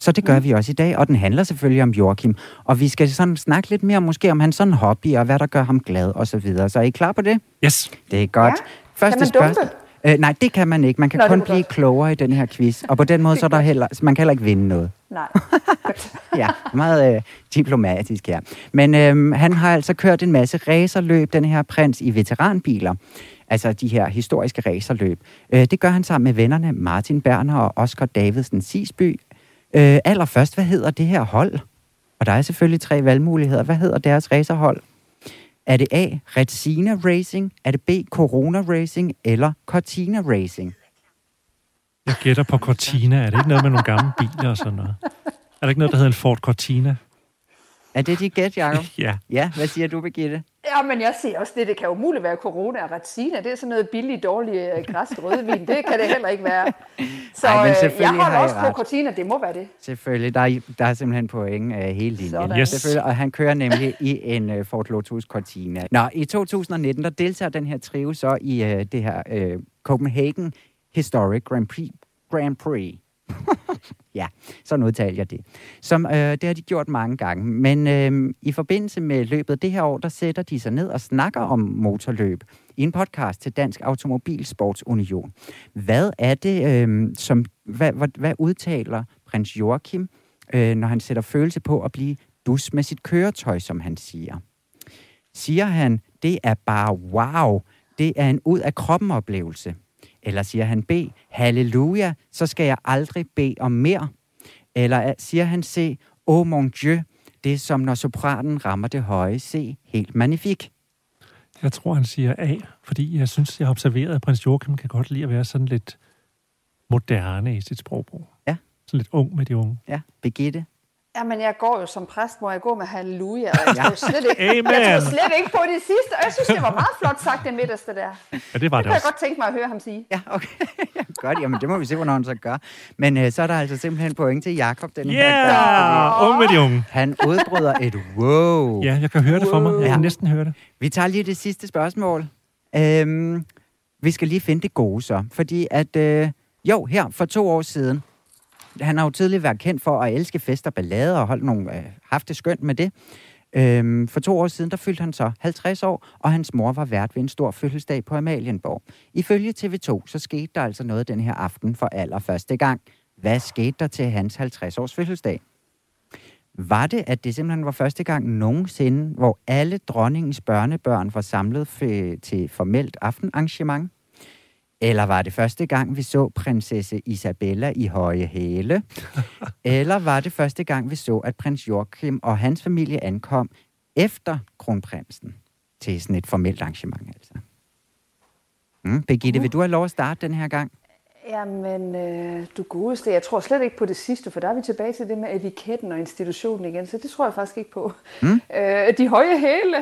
Så det gør vi også i dag, og den handler selvfølgelig om Joachim. Og vi skal sådan snakke lidt mere måske om hans sådan hobby, og hvad der gør ham glad og så videre. Så er I klar på det? Yes. Det er godt. Ja. Kan man dumpe? Øh, nej, det kan man ikke. Man kan Nå, det kun blive godt. klogere i den her quiz. Og på den måde, så er der heller, man kan heller ikke vinde noget. Nej. Ja, meget øh, diplomatisk her. Men øhm, han har altså kørt en masse racerløb, den her prins, i veteranbiler. Altså de her historiske racerløb. Øh, det gør han sammen med vennerne Martin Berner og Oscar Davidsen Sisby. Øh, allerførst, hvad hedder det her hold? Og der er selvfølgelig tre valgmuligheder. Hvad hedder deres racerhold? Er det A. Retsina Racing? Er det B. Corona Racing? Eller Cortina Racing? Jeg gætter på Cortina. Er det ikke noget med nogle gamle biler og sådan noget? Er der ikke noget, der hedder en Ford Cortina? Er det dit gæt, Jacob? Ja. Ja, hvad siger du, Birgitte? Ja, men jeg siger også det. Det kan jo muligt være corona og retsina. Det er sådan noget billig, dårlig øh, græs rødvin. Det kan det heller ikke være. Så Ej, men øh, jeg holder har også på. Cortina. Det må være det. Selvfølgelig, der er, der er simpelthen point af hele linjen. Sådan. Yes. Selvfølgelig, og han kører nemlig i en uh, Ford Lotus Cortina. Nå, i 2019, der deltager den her trio så i uh, det her uh, Copenhagen Historic Grand Prix. Grand Prix. ja, sådan udtaler jeg det. Som, øh, det har de gjort mange gange. Men øh, i forbindelse med løbet det her år, der sætter de sig ned og snakker om motorløb i en podcast til Dansk Automobilsportsunion. Hvad er det, øh, som, hvad, hvad, hvad udtaler prins Joachim, øh, når han sætter følelse på at blive dus med sit køretøj, som han siger? Siger han, det er bare wow, det er en ud af kroppen oplevelse? Eller siger han B, halleluja, så skal jeg aldrig bede om mere? Eller er- siger han C, oh mon dieu, det er som når sopranen rammer det høje C, helt magnifik. Jeg tror, han siger A, fordi jeg synes, jeg har observeret, at prins Joachim kan godt lide at være sådan lidt moderne i sit sprogbrug. Ja. Sådan lidt ung med de unge. Ja, Birgitte. Jamen, jeg går jo som præst, hvor jeg går med halleluja, og jeg tror slet ikke, Amen. jeg tror slet ikke på det sidste. Og jeg synes, det var meget flot sagt, det midterste der. Ja, det var Det det kunne jeg godt tænke mig at høre ham sige. Ja, okay. Ja, Godt, jamen det må vi se, hvornår han så gør. Men øh, så er der altså simpelthen point til Jakob den her gang. Yeah! Ung med de unge. Han udbryder et wow. Ja, jeg kan høre det for mig. Jeg Ja. kan næsten høre det. Vi tager lige det sidste spørgsmål. Øhm, vi skal lige finde det gode så. Fordi at, øh, jo, her for to år siden, han har jo tidligere været kendt for at elske fester ballader og holdt nogle, øh, haft det skønt med det. Øhm, for to år siden, der fyldte han så 50 år, og hans mor var vært ved en stor fødselsdag på Amalienborg. Ifølge TV2, så skete der altså noget den her aften for allerførste gang. Hvad skete der til hans 50-års fødselsdag? Var det, at det simpelthen var første gang nogensinde, hvor alle dronningens børnebørn var samlet f- til formelt aftenarrangement? Eller var det første gang, vi så prinsesse Isabella i høje hæle? Eller var det første gang, vi så, at prins Joachim og hans familie ankom efter kronprinsen til sådan et formelt arrangement? Altså. Mm, Birgitte, vil du have lov at starte den her gang? Jamen, øh, du godeste, jeg tror slet ikke på det sidste, for der er vi tilbage til det med etiketten og institutionen igen, så det tror jeg faktisk ikke på. Mm. Øh, de høje hæle.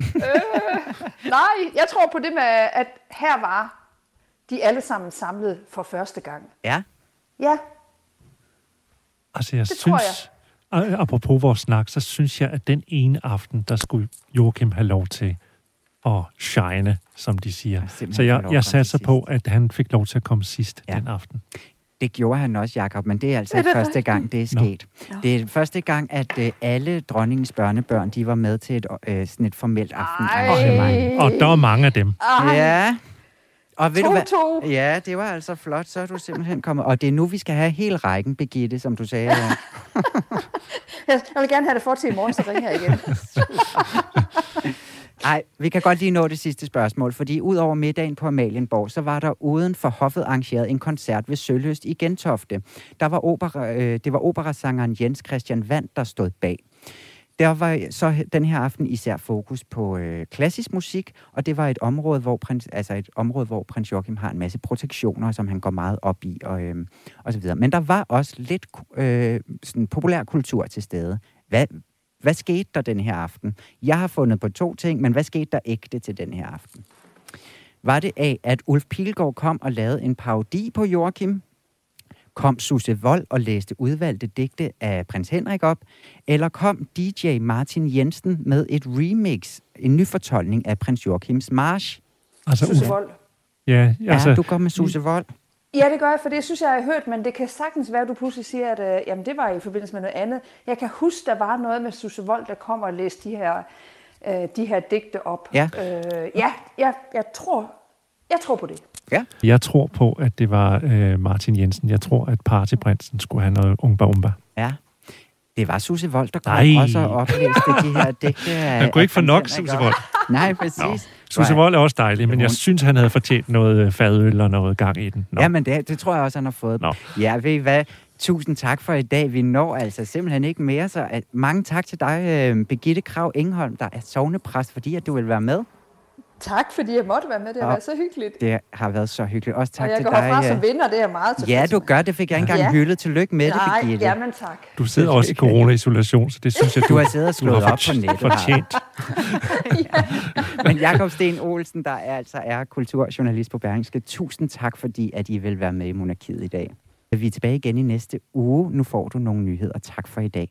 øh, nej, jeg tror på det med, at her var de alle sammen samlet for første gang. Ja, Ja, Altså, jeg Det tror synes, jeg. apropos vores snak, så synes jeg, at den ene aften, der skulle Joachim have lov til at shine, som de siger. Så jeg, jeg satser på, at han fik lov til at komme sidst Ja. den aften. Det gjorde han også, Jakob, men det er altså Er ikke det første gang, det er Nå. sket. Det er første gang, at øh, alle dronningens børnebørn, de var med til et, øh, sådan et formelt aftenarrangement. Og der er mange af dem. Ej, Ja. Og ved du hvad? 2-2. Ja, det var altså flot. Så er du simpelthen kommet. Og det er nu, vi skal have hele rækken, Birgitte, som du sagde. Ja. Jeg vil gerne have det for til i morgen, så ringer jeg igen. Ej, vi kan godt lige nå det sidste spørgsmål, fordi ud over middagen på Amalienborg, så var der uden for hoffet arrangeret en koncert ved Søløst i Gentofte. Der var opera, øh, det var operasangeren Jens Christian Vand, der stod bag. Der var så den her aften især fokus på øh, klassisk musik, og det var et område, hvor prins, altså et område, hvor prins Joachim har en masse protektioner, som han går meget op i, og, øh, og så videre. Men der var også lidt øh, sådan populær kultur til stede. Hvad, hvad skete der den her aften? Jeg har fundet på to ting, men hvad skete der ægte til den her aften? Var det af, at Ulf Pilgaard kom og lavede en parodi på Joachim? Kom Susse Vold og læste udvalgte digte af prins Henrik op? Eller kom DJ Martin Jensen med et remix, en ny fortolkning af prins Joachims march? Altså, Susse Vold. ja, Ja, altså, du kom med Susse Vold. Ja, det gør jeg, for det synes jeg, jeg har hørt, men det kan sagtens være, at du pludselig siger, at øh, jamen, det var i forbindelse med noget andet. Jeg kan huske, der var noget med Susse Vold, der kom og læste de her, øh, de her digte op. Ja. Øh, ja, jeg, jeg, tror, jeg tror på det. Ja. jeg tror på, at det var øh, Martin Jensen. Jeg tror, at partyprinsen skulle have noget umba umba. Ja. Det var Susse Vold, der kom Nej. også og oplæste de her digte Han kunne ikke få nok, Susse. Vold. Nej, præcis. Nå. Susse Vold er også dejlig, men jeg synes, han havde fortjent noget øh, fadøl og noget gang i den. Nå. Ja, men det, det tror jeg også, han har fået. Nå. Ja, ved I hvad? Tusind tak for i dag. Vi når altså simpelthen ikke mere, så at, mange tak til dig, øh, Birgitte Krav Engholm, der er sovnepræst, fordi at du vil være med. Tak, fordi jeg måtte være med. Det har Og været så hyggeligt. Det har været så hyggeligt. Også tak og jeg til går dig. øh, som vinder, det er jeg meget tilfreds Ja, du gør det. Fik jeg ikke engang Ja. hyldet. Tillykke med det, Nej, Birgitte. jamen tak. Du sidder også i corona-isolation, så det synes jeg, Du har siddet og slået du har op på nettet. Fortjent. Men Jakob Sten Olsen, der er altså er kulturjournalist på Berlingske. Tusind tak, fordi at I vil være med i Monarkiet i dag. Vi er tilbage igen i næste uge. Nu får du nogle nyheder. Tak for i dag.